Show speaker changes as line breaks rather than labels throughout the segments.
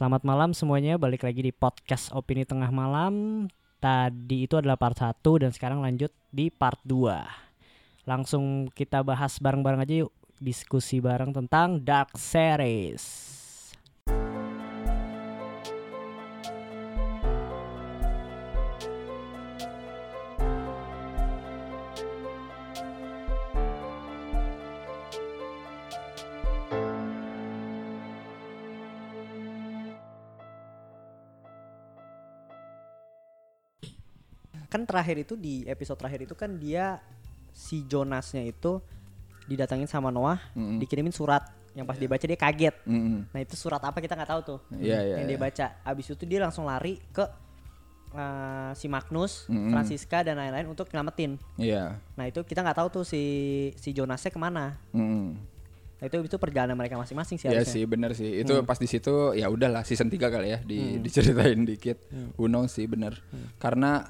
Selamat malam semuanya, balik lagi di podcast Opini Tengah Malam. Tadi itu adalah part 1 dan sekarang lanjut di part 2. Langsung kita bahas bareng-bareng aja yuk, diskusi bareng tentang Dark Series. Terakhir itu di episode terakhir itu kan dia si Jonasnya itu didatangin sama Noah,
Mm-mm.
dikirimin surat yang pas dia baca dia kaget.
Mm-mm.
Nah itu surat apa kita nggak tahu tuh.
Iya, iya,
yang dia
iya.
baca. Abis itu dia langsung lari ke uh, si Magnus,
Mm-mm.
Francisca dan lain-lain untuk nyelamatin.
Iya.
Nah itu kita nggak tahu tuh si si Jonasnya ke mana.
Mm-mm.
Nah itu itu perjalanan mereka masing-masing sih
Iya sih bener sih. Itu
Hmm.
pas di situ ya udahlah season 3 kali ya di diceritain dikit.
Hmm.
Who knows sih bener. Karena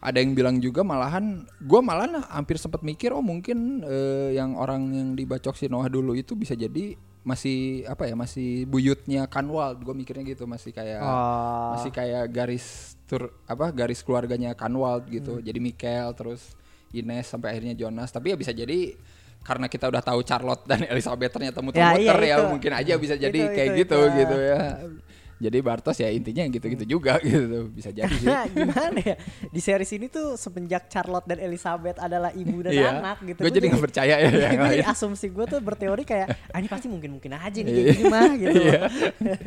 ada yang bilang juga malahan gua malahan hampir sempat mikir oh mungkin eh, yang orang yang dibacok si Noah dulu itu bisa jadi masih apa ya masih buyutnya Kanwald gue mikirnya gitu masih kayak
Oh.
masih kayak garis tur apa garis keluarganya Kanwald gitu
Hmm.
jadi Michael terus Ines sampai akhirnya Jonas tapi ya bisa jadi karena kita udah tahu Charlotte dan Elizabeth ternyata muter-muter
Ya,
ya,
iya, itu.
mungkin aja bisa jadi
Itu,
kayak
itu,
gitu
itu.
gitu ya jadi Bartos ya intinya gitu-gitu juga gitu bisa jadi sih.
Gimana ya? Di series ini tuh semenjak Charlotte dan Elizabeth adalah ibu dan
Iya.
anak gitu
gue jadi nggak percaya ya yang
Jadi
lain.
asumsi gue tuh berteori kayak ah ini pasti mungkin mungkin aja nih kayak gini mah gitu.
Iya.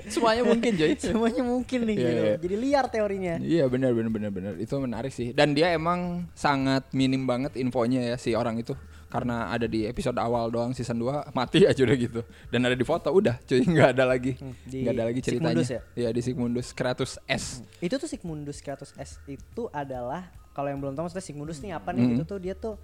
semuanya mungkin Joy.
Semuanya mungkin nih
Iya,
gitu.
iya.
jadi liar teorinya.
Iya benar benar benar benar. Itu menarik sih. Dan dia emang sangat minim banget infonya ya si orang itu karena ada di episode awal doang season 2 mati aja udah gitu dan ada di foto udah cuy nggak ada lagi
Hmm, di
nggak ada lagi ceritanya
Sigmundus ya?
Iya, di Sigmundus Kratos S
itu tuh Sigmundus Kratos S itu adalah kalau yang belum tahu maksudnya Sigmundus nih apa nih
Hmm.
itu tuh dia tuh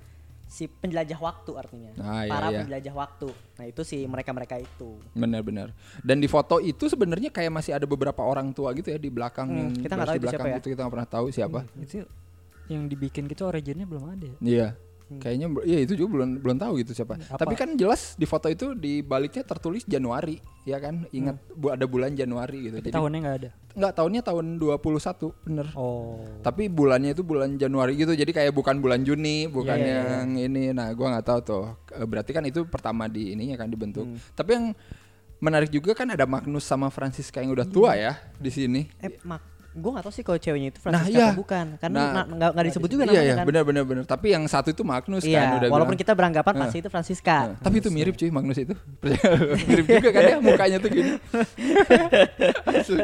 si penjelajah waktu artinya
Ah, iya,
para
iya.
penjelajah waktu nah itu si mereka mereka itu
benar-benar dan di foto itu sebenarnya kayak masih ada beberapa orang tua gitu ya di belakang
Hmm,
yang
kita nggak tahu
di
itu siapa
belakang
ya.
gitu kita nggak pernah tahu siapa
itu yang dibikin gitu originnya belum ada ya?
Iya.
Hmm.
Kayaknya iya itu juga belum belum tahu gitu siapa.
Apa?
Tapi kan jelas di foto itu di baliknya tertulis Januari, ya kan? Ingat
Hmm.
bu ada bulan Januari gitu.
Tapi
Jadi
tahunnya nggak ada.
enggak tahunnya tahun 21 bener.
Oh.
Tapi bulannya itu bulan Januari gitu. Jadi kayak bukan bulan Juni, bukan
Iya, iya,
yang ini. Nah, gua nggak tahu tuh. Eh, Berarti kan itu pertama di ininya kan dibentuk.
Hmm.
Tapi yang menarik juga kan ada Magnus sama Francisca yang udah tua ya di sini.
eh mak gue nggak tahu sih kalau ceweknya itu
Nah,
Francisca
iya.
atau bukan karena
Nah,
na- nggak nggak disebut juga
iya,
namanya
iya,
kan
benar benar benar. Tapi yang satu itu Magnus
iya
kan udah
walaupun
bilang.
kita beranggapan pasti itu Francisca
Nah, tapi itu mirip cuy Magnus itu. mirip juga kan ya mukanya tuh gini. asli.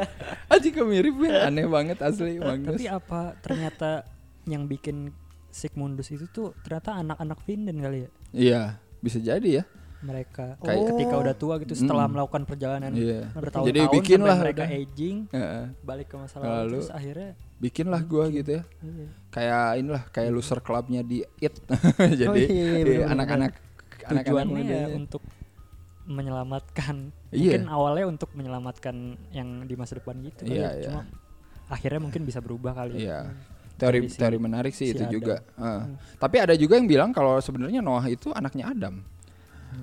Kok mirip ya. Aneh banget asli Magnus.
Tapi apa ternyata yang bikin Sigmundus itu tuh ternyata anak-anak Vinden kali ya?
Iya, bisa jadi ya.
Mereka
Kayak-
ketika
Oh.
udah tua gitu setelah
Mm.
melakukan perjalanan
Iya.
bertahun-tahun
Jadi bikin
sampai
lah
mereka
udah.
aging
Heeh.
balik ke masa
Lalu-
lalu terus akhirnya
Bikin lah gua gitu ya.
iya.
Kayak inilah kayak loser clubnya di It. jadi
Oh, iya, iya,
iya, anak-anak anak-anak
tujuannya ya untuk menyelamatkan
Iya.
mungkin awalnya untuk menyelamatkan yang di masa depan gitu
Iya,
ya.
iya.
cuma akhirnya mungkin bisa berubah kali ya.
Iya. Teori
Dari si-
teori menarik sih
si
itu
Adam.
juga. Heeh. Tapi ada juga yang bilang kalau sebenarnya Noah itu anaknya Adam.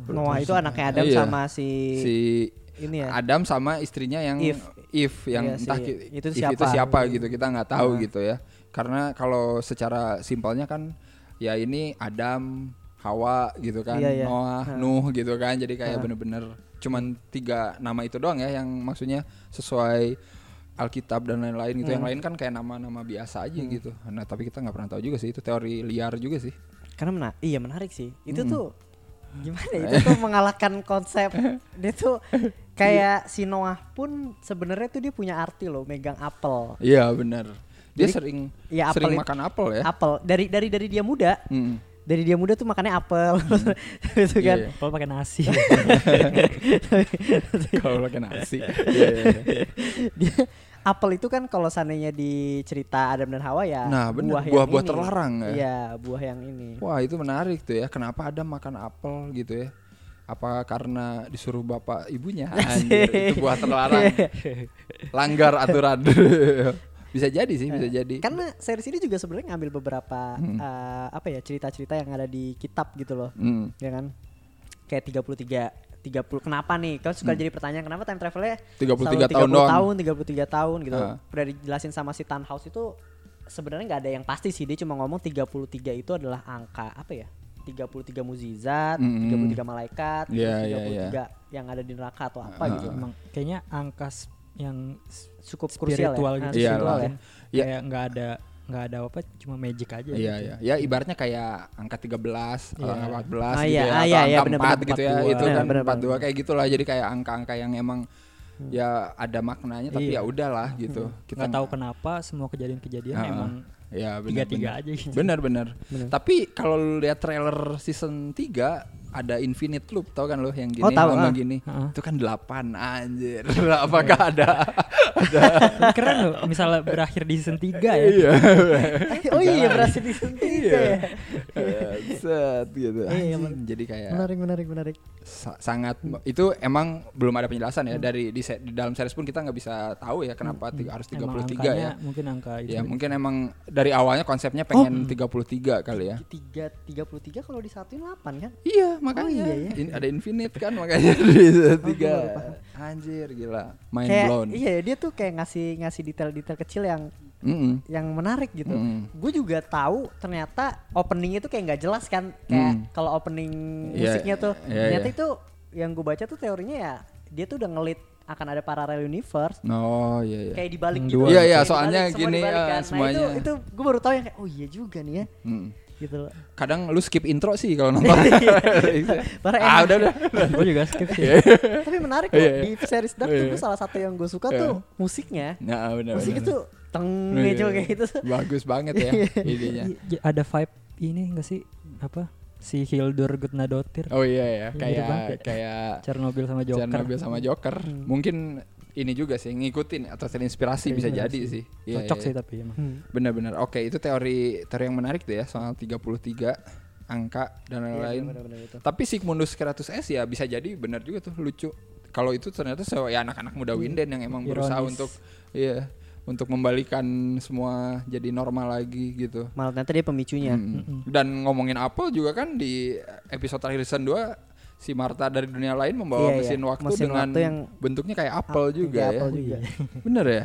Noah itu anaknya Adam
Iya.
sama si,
Si
ini ya
Adam sama istrinya yang
Eve.
Eve yang
Iya,
entah
si- itu
Eve
siapa?
itu siapa gitu kita nggak tahu
Ah.
gitu ya karena kalau secara simpelnya kan ya ini Adam Hawa gitu kan
Iya, iya.
Noah
Ah.
Nuh gitu kan jadi kayak
Ah.
bener-bener cuman tiga nama itu doang ya yang maksudnya sesuai Alkitab dan lain-lain gitu yang
Hmm.
lain kan kayak nama-nama biasa aja gitu nah tapi kita nggak pernah tahu juga sih itu teori liar juga sih
karena mena iya menarik sih itu
Mm.
tuh gimana ya, itu tuh mengalahkan konsep. Dia tuh kayak si Noah pun sebenarnya tuh dia punya arti loh megang apel.
Iya benar. Dia
Jadi,
sering
ya apel
sering makan apel ya.
Apel. Dari dari dari dia muda.
Mm.
dari dia muda tuh makannya apel. Gitu kan.
Iya, iya.
Kalau pakai nasi.
kalau pakai nasi. Iya, iya, iya.
dia apel itu kan kalau seandainya di cerita Adam dan Hawa ya
Nah, bener.
buah yang
Buah-buah
ini.
terlarang ya.
iya buah yang ini
Wah itu menarik tuh ya. Kenapa Adam makan apel gitu ya? Apa karena disuruh bapak ibunya? Anjir, itu buah terlarang. Langgar aturan. bisa jadi sih, bisa jadi.
karena series ini juga sebenarnya ngambil beberapa
Hmm.
eh, apa ya cerita-cerita yang ada di kitab gitu loh
Hmm.
ya kan kayak 33 30 kenapa nih? Kau suka jadi pertanyaan kenapa time travelnya
33
selalu
Hmm. tahun
30
doang.
tahun, 33 tahun gitu.
Ah.
Udah dijelasin sama si Tannhaus itu sebenarnya nggak ada yang pasti sih dia cuma ngomong 33 itu adalah angka apa ya? 33 mukjizat,
Mm-mm.
33 malaikat, 33
iya, iya.
yang ada di neraka atau apa
Ah.
gitu.
Emang kayaknya angka yang
Cukup krusial
spiritual
ya.
gitu
Ah,
Iya
spiritual ya.
Ya.
kayak nggak ada nggak ada apa cuma magic aja
Iya
gitu.
iya. Ya ibaratnya kayak angka 13,
Iya.
angka 14
Ah,
gitu
iya,
ya
ah,
atau
iya, iya,
angka
bener,
4
bener,
gitu ya.
42.
Itu
Bener,
kan
bener,
42
bener.
kayak gitulah. Jadi kayak angka-angka yang emang ya ada maknanya tapi
Iya.
ya udahlah gitu. Kita
nggak tahu kenapa semua kejadian-kejadian
Ah,
emang
Ya
tiga tiga
benar.
aja gitu
Bener bener.
Bener.
Tapi kalau lihat trailer season 3 ada Infinite Loop tau kan lo yang gini
Oh, tahu,
sama
ah.
gini.
Heeh.
Itu kan 8 anjir. Apakah ada?
keren loh misalnya berakhir di season 3 ya
Iya.
oh iya berhasil di season tiga ya.
Set gitu.
Iya,
Anjing, Jadi kayak
Menarik menarik menarik.
sa- sangat itu emang belum ada penjelasan ya dari di, se- di dalam series pun kita nggak bisa tahu ya kenapa tiga- harus 33
Emang
ya.
angkanya mungkin angka itu
Ya mungkin emang dari awalnya konsepnya pengen 33 kali ya.
Tiga tiga puluh tiga kalau disatuin 8 kan?
Iya makanya
iya ya.
In- ada infinite kan makanya di tiga
paham.
anjir gila mind
kayak
blown.
iya dia tuh kayak ngasih ngasih detail-detail kecil yang
Mm-mm.
yang menarik gitu.
Mm.
Gue juga tahu ternyata openingnya tuh kayak nggak jelas kan. Kayak
Mm.
kalau opening
Iya,
musiknya tuh
iya,
ternyata
iya.
itu yang gue baca tuh teorinya ya dia tuh udah ngelit akan ada parallel universe.
Oh iya iya.
Kayak dibalik
Yang
gitu.
Iya, iya, soalnya
dibalik, semua
gini,
dibalik
ya,
kan. Nah
semuanya.
itu, itu gue baru tahu yang kayak oh iya juga nih ya.
Mm.
Gitu loh.
Kadang lu skip intro sih kalau nonton.
Parah
ah
enak.
udah udah.
gue juga skip sih
Tapi menarik
Iya,
loh
iya.
di series Dark tuh
Iya.
gue salah satu yang gue suka
Iya.
tuh musiknya.
Nah benar.
Musiknya
benar.
tuh teng
Iya,
gitu
iya.
kayak gitu.
Bagus banget ya
Iya.
idenya.
Ada vibe ini enggak sih apa si Hildur Gudnadotir
Oh iya ya, kayak
ya.
kayak
Chernobyl sama Joker
Chernobyl sama Joker.
Hmm.
Mungkin ini juga sih ngikutin atau terinspirasi bisa
Iya
jadi
sih.
sih. Iya,
cocok
iya.
sih tapi emang
Hmm.
Benar-benar. Oke, itu teori teori yang menarik tuh ya soal 33 angka dan
Iya,
lain-lain.
bener-bener itu.
Tapi Sigmundus Kratus S ya bisa jadi benar juga tuh lucu. Kalau itu ternyata se- ya anak-anak muda Winden yang emang berusaha
Ironis.
untuk iya untuk membalikan semua jadi normal lagi gitu.
Malah ternyata dia pemicunya.
Hmm. Dan ngomongin Apple juga kan di episode terakhir season 2 si Marta dari dunia lain membawa
Iya, iya.
mesin waktu
Mesin
dengan
waktu yang-
bentuknya kayak
Ah,
juga ya.
Apple juga.
Bener ya?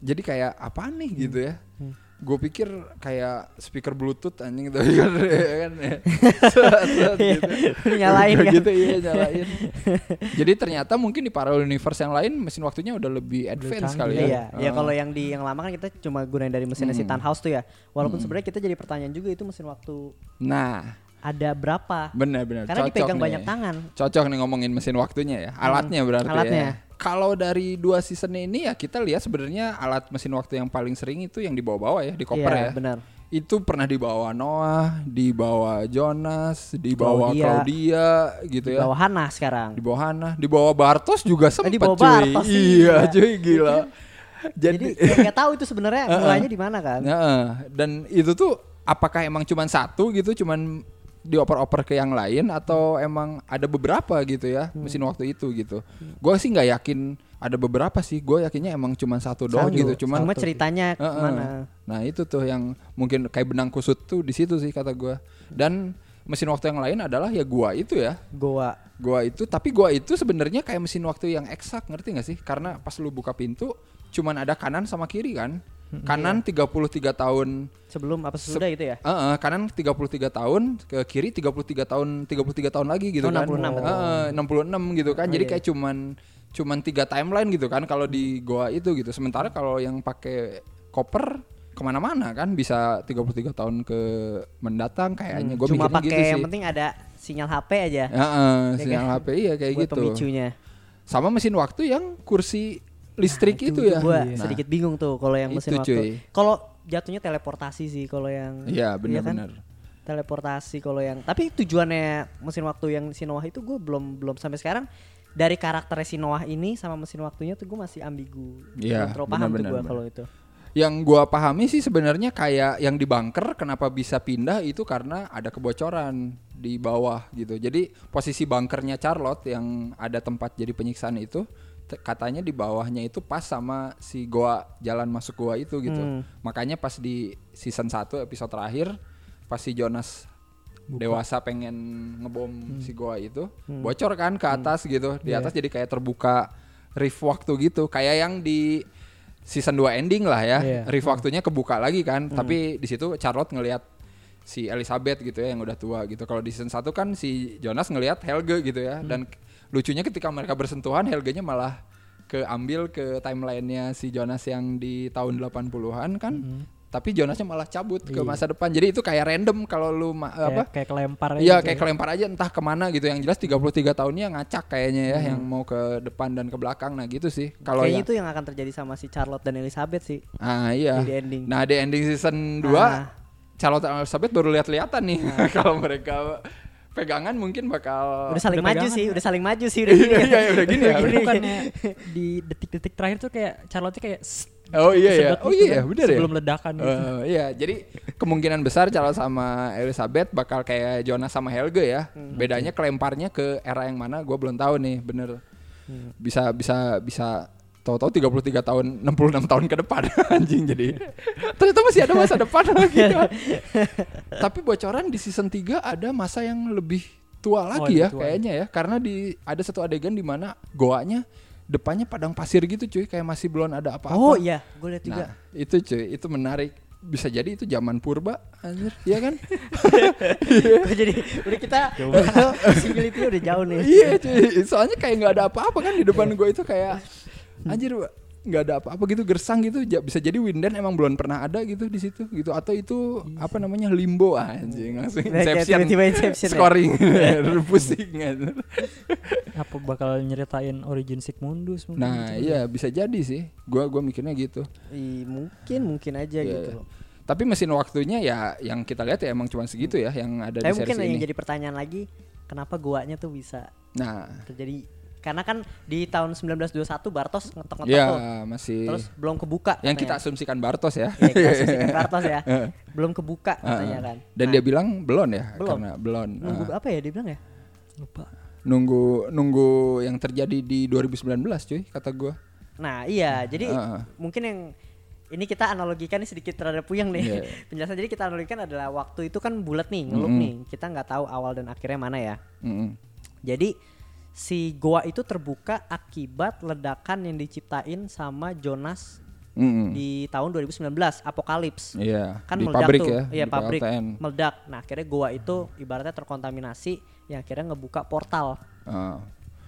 Jadi kayak apa nih gitu ya?
Hmm.
Gue pikir kayak speaker bluetooth anjing gitu kan, ya kan ya. Set, set gitu.
Nyalain kan.
gitu iya nyalain. Jadi ternyata mungkin di parallel universe yang lain mesin waktunya udah lebih advance kali ya.
Iya, ya
Ah.
kalau yang di yang lama kan kita cuma gunain dari mesinnya si
Hmm.
Tannhaus tuh ya. Walaupun
Hmm.
sebenarnya kita jadi pertanyaan juga itu mesin waktu
Nah,
ada berapa?
benar-benar
Karena
cocok
dipegang
nih.
banyak tangan.
Cocok nih ngomongin mesin waktunya ya. Alatnya berarti
alatnya.
ya. Kalau dari dua season ini ya kita lihat sebenarnya alat mesin waktu yang paling sering itu yang dibawa-bawa ya di koper
Iya,
ya.
benar.
Itu pernah dibawa Noah, dibawa Jonas, dibawa
Claudia.
Claudia, gitu
Di
ya.
bawah Hana sekarang.
Di bawah Hana, di bawah Bartos juga
di bawah
cuy.
Bartos,
iya,
iya.
cuy gila.
Jadi ya nggak tahu itu sebenarnya
Heeh.
mulainya di mana kan?
Dan itu tuh apakah emang cuman satu gitu, cuman dioper-oper ke yang lain atau emang ada beberapa gitu ya
Hmm.
mesin waktu itu gitu. Gue sih nggak yakin ada beberapa sih. Gue yakinnya emang cuman satu doang
Satu.
gitu. Cuman
Cuma ceritanya
Heeh.
ke mana?
Nah itu tuh yang mungkin kayak benang kusut tuh di situ sih kata gua. Dan mesin waktu yang lain adalah ya gua itu ya.
Goa.
Gua itu tapi gua itu sebenarnya kayak mesin waktu yang eksak ngerti gak sih? Karena pas lu buka pintu cuman ada kanan sama kiri kan. Kanan 33 tahun
Sebelum apa sesudah itu ya?
Eh, eh, kanan 33 tahun, ke kiri 33 tahun, 33 tahun lagi gitu
Oh,
kan.
66, betul.
Eh, eh, 66 gitu kan.
Oh,
Jadi
iya.
kayak cuman cuman tiga timeline gitu kan kalau di goa itu gitu. Sementara kalau yang pakai koper ke mana-mana kan bisa 33 tahun ke mendatang kayaknya. Gue
Hmm, Cuma
mikirnya
pakai
gitu sih.
yang penting ada sinyal HP aja
eh,
Ya
sinyal
kan?
HP iya kayak
buat
gitu.
pemicunya.
Sama mesin waktu yang kursi listrik
Nah,
itu, ya.
Gua
Nah,
sedikit bingung tuh kalau yang mesin
Itu,
waktu. Kalau jatuhnya teleportasi sih kalau yang
Iya
kan?
benar-benar.
teleportasi kalau yang tapi tujuannya mesin waktu yang si Noah itu gue belum belum sampai sekarang dari karakter si Noah ini sama mesin waktunya tuh gue masih ambigu
Iya,
terlalu paham tuh
benar-benar,
gue kalau itu
Yang gua pahami sih sebenarnya kayak yang di bunker kenapa bisa pindah itu karena ada kebocoran di bawah gitu. Jadi posisi bunkernya Charlotte yang ada tempat jadi penyiksaan itu katanya di bawahnya itu pas sama si goa jalan masuk goa itu gitu.
Hmm.
Makanya pas di season 1 episode terakhir pas si Jonas dewasa pengen ngebom si goa itu
Hmm.
bocor kan ke atas gitu di
Iya.
atas jadi kayak terbuka riff waktu gitu kayak yang di season 2 ending lah ya
Iya.
riff waktunya kebuka lagi kan
Hmm.
tapi di situ Charlotte ngelihat si Elizabeth gitu ya yang udah tua gitu kalau di season 1 kan si Jonas ngelihat Helge gitu ya
Hmm.
dan lucunya ketika mereka bersentuhan Helge-nya malah keambil ke timelinenya si Jonas yang di tahun 80-an kan
Hmm.
tapi Jonasnya malah cabut ke
Iya.
masa depan jadi itu kayak random kalau lu ma-
Kayak,
apa
kayak kelempar aja
Iya
gitu
kayak
ya.
kelempar aja entah ke mana gitu yang jelas 33 tahunnya ngacak kayaknya ya
Hmm.
yang mau ke depan dan ke belakang nah gitu sih kalau
Kayaknya
yang
itu yang akan terjadi sama si Charlotte dan Elizabeth sih
ah iya
di ending.
nah di ending season 2
Ah.
Charlotte dan Elizabeth baru lihat-lihatan nih kalau mereka pegangan mungkin bakal
udah saling
udah
maju sih,
ya.
udah saling maju sih udah
iya
gini. ya.
iya udah gini ya
bukannya di detik-detik terakhir tuh kayak Charlotte kayak
oh iya ya oh
gitu
iya
kan,
bener ya
sebelum ledakan gitu.
Eh, iya, jadi kemungkinan besar Charles sama Elizabeth bakal kayak Jonas sama Helge ya.
Hmm.
Bedanya kelemparnya ke era yang mana? Gue belum tahu nih, bener.
Hmm.
Bisa bisa bisa tahu-tahu 33 tahun, 66 tahun ke depan anjing jadi. Ternyata masih ada masa depan lagi. Tapi bocoran di season 3 ada masa yang lebih tua lagi
lebih
ya
tua.
kayaknya ya. Karena di ada satu adegan di mana goanya depannya padang pasir gitu cuy, kayak masih belum ada apa-apa.
Oh iya, gue lihat juga.
Nah, itu cuy, itu menarik. Bisa jadi itu zaman purba, anjir, ya kan?
Jadi udah kita visibility udah jauh nih.
iya cuy, soalnya kayak nggak ada apa-apa kan di depan gue itu kayak anjir nggak ada apa-apa gitu gersang gitu bisa jadi Winden emang belum pernah ada gitu di situ gitu atau itu apa namanya limbo anjing langsung
Nah,
inception
tiba-tiba Inception ya.
scoring pusing anjir.
Apa bakal nyeritain origin Sigmundus mungkin
nah
gitu.
iya bisa jadi sih gua gua mikirnya gitu
Ih, mungkin mungkin aja
Iya,
gitu
iya.
loh.
tapi mesin waktunya ya yang kita lihat ya emang cuma segitu ya yang ada
Tapi
di
mungkin
series
yang
ini
jadi pertanyaan lagi, kenapa guanya tuh bisa
nah
terjadi? Karena kan di tahun 1921 Bartos ngetok-ngetok
ya
tuh.
masih
Terus belum kebuka.
yang kita
katanya.
asumsikan Bartos ya
Ya, kita asumsikan Bartos ya. belum kebuka katanya kan.
Dan
Nah,
dia bilang belum ya,
Belum.
karena belum.
nunggu
Ah.
apa ya dia bilang ya?
Lupa.
nunggu nunggu yang terjadi di 2019 cuy kata gua.
Nah, iya. Jadi
Heeh.
mungkin yang ini kita analogikan nih sedikit terhadap puyeng nih.
Iya.
Penjelasan jadi kita analogikan adalah waktu itu kan bulat nih, ngelup
Mm-mm.
nih. Kita nggak tahu awal dan akhirnya mana ya.
Mm-mm.
Jadi si goa itu terbuka akibat ledakan yang diciptain sama Jonas
Mm-mm.
di tahun 2019, Apokalips.
Iya.
Kan
di
meledak
pabrik
tuh.
ya,
Iya,
di
pabrik.
PLTN.
Meledak. Nah, akhirnya goa itu ibaratnya terkontaminasi yang akhirnya ngebuka portal
Ah,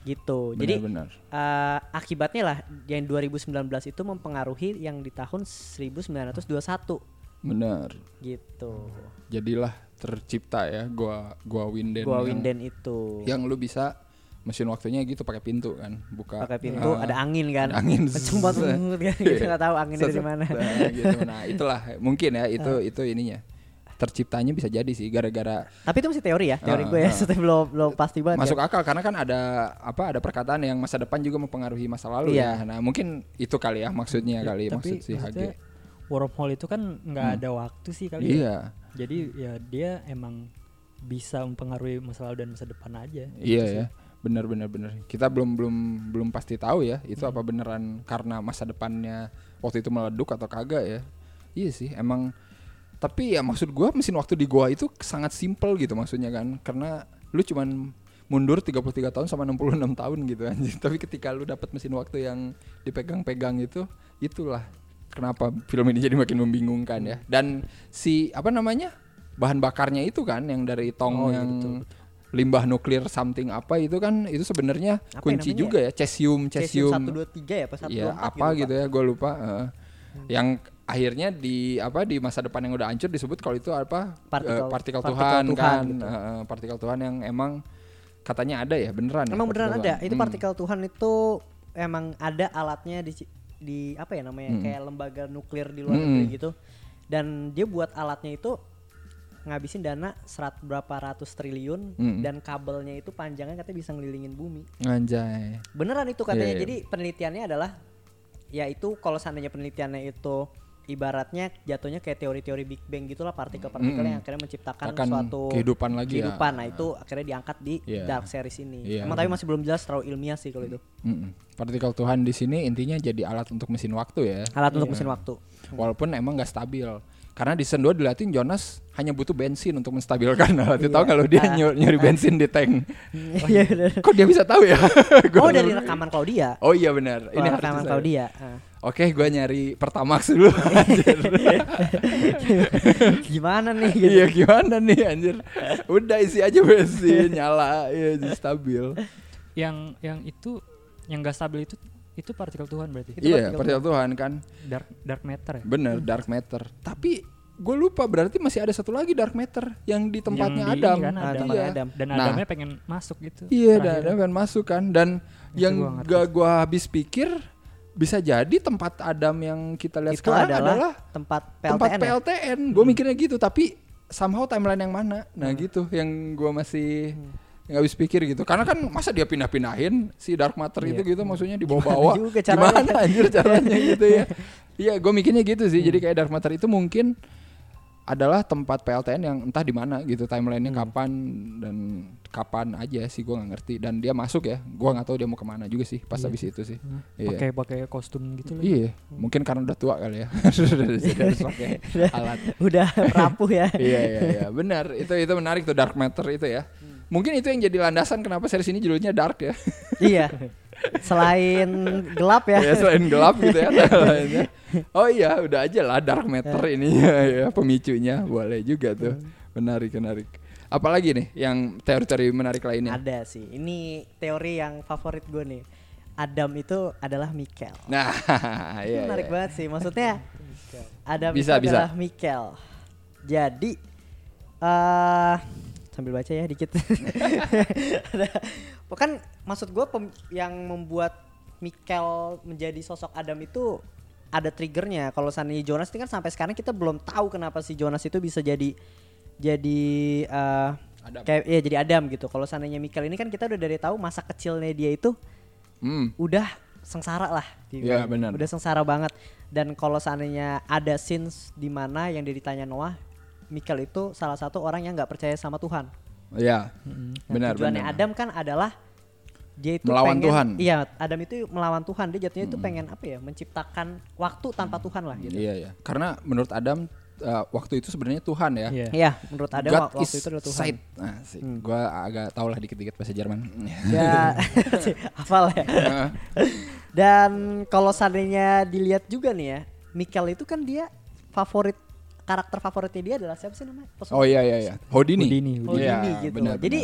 gitu. Jadi
benar-benar.
eh, akibatnya lah yang 2019 itu mempengaruhi yang di tahun 1921
benar.
gitu.
Jadilah tercipta ya gua gua Winden.
Gua
yang,
Winden itu
Yang lu bisa mesin waktunya gitu pakai pintu kan, buka.
pakai pintu
Ah,
ada angin kan.
ada angin.
Kenceng banget kan kita nggak tahu anginnya dari mana.
nah, gitu. Nah, itulah mungkin ya itu itu ininya. Terciptanya bisa jadi sih gara-gara
Tapi itu masih teori ya, teori
Ah,
gue ya, maksudnya belum belum pasti banget.
masuk
ya.
akal karena kan ada apa ada perkataan yang masa depan juga mempengaruhi masa lalu
Iya.
ya. Nah, mungkin itu kali ya maksudnya kali
Tapi
maksud si HG.
wormhole itu kan nggak
Hmm.
ada waktu sih kali ya.
Iya.
Jadi ya dia emang bisa mempengaruhi masa lalu dan masa depan aja.
Iya
Gitu sih.
ya. Benar benar benar. Kita belum belum belum pasti tahu ya itu
Hmm.
apa beneran karena masa depannya waktu itu meleduk atau kagak ya. Iya sih, emang tapi ya maksud gua mesin waktu di gua itu sangat simple gitu maksudnya kan. Karena lu cuman mundur 33 tahun sama 66 tahun gitu anjing. Tapi ketika lu dapat mesin waktu yang dipegang-pegang itu, itulah kenapa film ini jadi makin membingungkan ya. Dan si apa namanya? bahan bakarnya itu kan yang dari tong
Oh, iya,
yang
betul,
limbah nuklir something apa itu kan itu sebenarnya
ya
kunci juga ya cesium
Cesium
cesium
123 ya, apa 124
ya apa gitu, ya gue lupa eh. yang akhirnya di apa di masa depan yang udah hancur disebut kalau itu apa
Partikel-
eh, partikel,
partikel
Tuhan,
Tuhan,
kan
gitu.
Eh, partikel Tuhan yang emang katanya ada ya beneran ya,
Emang beneran
partikel
ada. Itu
Hmm.
partikel Tuhan itu emang ada alatnya di di apa ya namanya
Mm.
kayak lembaga nuklir di luar
Mm.
negeri gitu. Dan dia buat alatnya itu ngabisin dana serat berapa ratus triliun
Mm.
dan kabelnya itu panjangnya katanya bisa ngelilingin bumi.
anjay
Beneran itu katanya.
Iya, iya.
Jadi penelitiannya adalah ya itu kalau seandainya penelitiannya itu ibaratnya jatuhnya kayak teori-teori Big Bang gitulah partikel-partikel
Mm-mm.
yang akhirnya menciptakan
Akan
suatu
kehidupan lagi ya.
kehidupan. Nah, itu akhirnya diangkat di
Iya.
Dark Series ini.
Iya.
Emang tapi masih belum jelas terlalu ilmiah sih kalau itu.
Mm-mm. partikel Tuhan di sini intinya jadi alat untuk mesin waktu ya
Alat untuk
Iya.
mesin waktu.
walaupun emang nggak stabil Karena di season 2 diliatin Jonas hanya butuh bensin untuk menstabilkan alat itu.
Iya.
Tahu kalau dia
Ah.
nyur- nyuri bensin di tank.
Iya benar.
Kok dia bisa tahu ya? Gua-
Oh dari rekaman Claudia.
Oh iya benar.
Ini rekaman Claudia. Ah.
Oke, gue nyari Pertamax dulu. anjir.
Gimana nih? Gitu.
Iya gimana nih anjir. Udah isi aja bensin, nyala, ya jadi stabil.
Yang yang itu yang gak stabil itu itu partikel Tuhan berarti.
Itu
Iya,
partikel
partikel Tuhan kan.
Dark dark matter ya.
Bener, dark matter. Tapi gue lupa berarti masih ada satu lagi dark matter yang di tempatnya
Yang di
Adam.
kan, Adam.
Iya.
Adam.
Dan
Nah.
Adamnya pengen masuk gitu.
Iya, dan. Adam kan masuk kan. Dan
Itu
yang gak gue habis pikir bisa jadi tempat Adam yang kita lihat
Itu
sekarang
adalah,
adalah,
tempat
tempat
PLTN. ya?
PLTN. Gue mikirnya gitu, tapi somehow timeline yang mana? Nah gitu, yang gue masih nggak habis pikir gitu. Karena kan masa dia pindah-pindahin si dark matter itu gitu, maksudnya dibawa-bawa.
Gimana caranya?
Gimana anjir caranya gitu ya? Iya, gue mikirnya gitu sih. Jadi kayak dark matter itu mungkin adalah tempat PLTN yang entah di mana gitu timelinenya kapan dan kapan aja sih gue nggak ngerti dan dia masuk ya gue nggak tahu dia mau ke mana juga sih pas habis itu sih iya
Pakai pakai kostum gitu loh.
iya mungkin karena udah tua kali ya harus pakai alat
Udah rapuh ya.
iya iya iya benar itu itu menarik tuh dark matter itu ya mungkin itu yang jadi landasan kenapa series ini judulnya dark ya
iya. Selain gelap ya.
ya selain gelap gitu ya lainnya. oh iya udah aja lah dark matter ini ya pemicunya boleh juga tuh menarik menarik apalagi nih yang teori-teori menarik lainnya
Ada sih. Ini teori yang favorit gue nih. Adam itu adalah Mikel.
nah
Itu
iya,
menarik
iya.
banget sih. Maksudnya Adam
Bisa,
itu
bisa.
adalah Mikel. Jadi eh sambil baca ya dikit. Ada- kan maksud gue yang membuat Mikel menjadi sosok Adam itu ada triggernya. Kalau seandainya Jonas ini kan sampai sekarang kita belum tahu kenapa si Jonas itu bisa jadi jadi eh,
Adam.
kayak ya jadi Adam gitu. Kalau seandainya Mikel ini kan kita udah dari tahu masa kecilnya dia itu
Hmm.
udah sengsara lah.
Iya, benar.
Udah sengsara banget. Dan kalau seandainya ada scenes di mana yang dia ditanya Noah, Michael itu salah satu orang yang nggak percaya sama Tuhan.
Iya.
Nah,
Benar
tujuannya
benar.
Adam kan adalah dia itu
Melawan
pengen-
Tuhan.
Iya, Adam itu melawan Tuhan. Dia jatuhnya itu pengen apa ya? Menciptakan waktu tanpa Tuhan lah gitu.
Iya ya. Karena menurut Adam uh, waktu itu sebenarnya Tuhan ya.
Iya.
Iya, menurut Adam
God
wa- waktu
is
itu adalah Tuhan.
sight. Nah, sih. Gua agak tau lah dikit-dikit bahasa Jerman.
Ya, hafal ya. Dan kalau seandainya dilihat juga nih ya, Michael itu kan dia favorit karakter favoritnya dia adalah siapa sih namanya?
Oh iya iya iya. Houdini.
Houdini,
Oh,
Iya,
ini gitu.
benar,
Jadi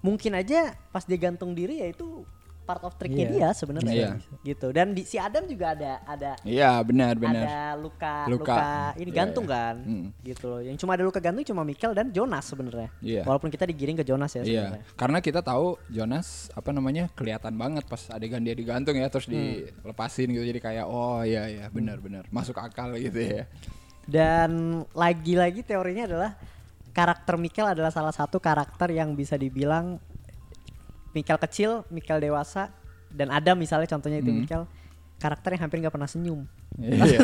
mungkin aja pas dia gantung diri ya itu part of tricknya
Iya.
dia sebenarnya
Iya.
gitu. Dan di si Adam juga ada ada
Iya benar benar.
ada luka
Luka.
luka, ini
Iya,
gantung
iya.
kan
Mm.
gitu loh. Yang cuma ada luka gantung cuma Michael dan Jonas sebenarnya.
Iya.
Walaupun kita digiring ke Jonas ya
Iya,
sebenarnya.
karena kita tahu Jonas apa namanya kelihatan banget pas adegan dia digantung ya terus dilepasin gitu jadi kayak oh iya iya benar benar masuk akal gitu ya.
Dan lagi-lagi teorinya adalah karakter Michael adalah salah satu karakter yang bisa dibilang Michael kecil, Michael dewasa, dan Adam misalnya contohnya itu
Hmm.
Michael karakter yang hampir nggak pernah senyum.
Iya.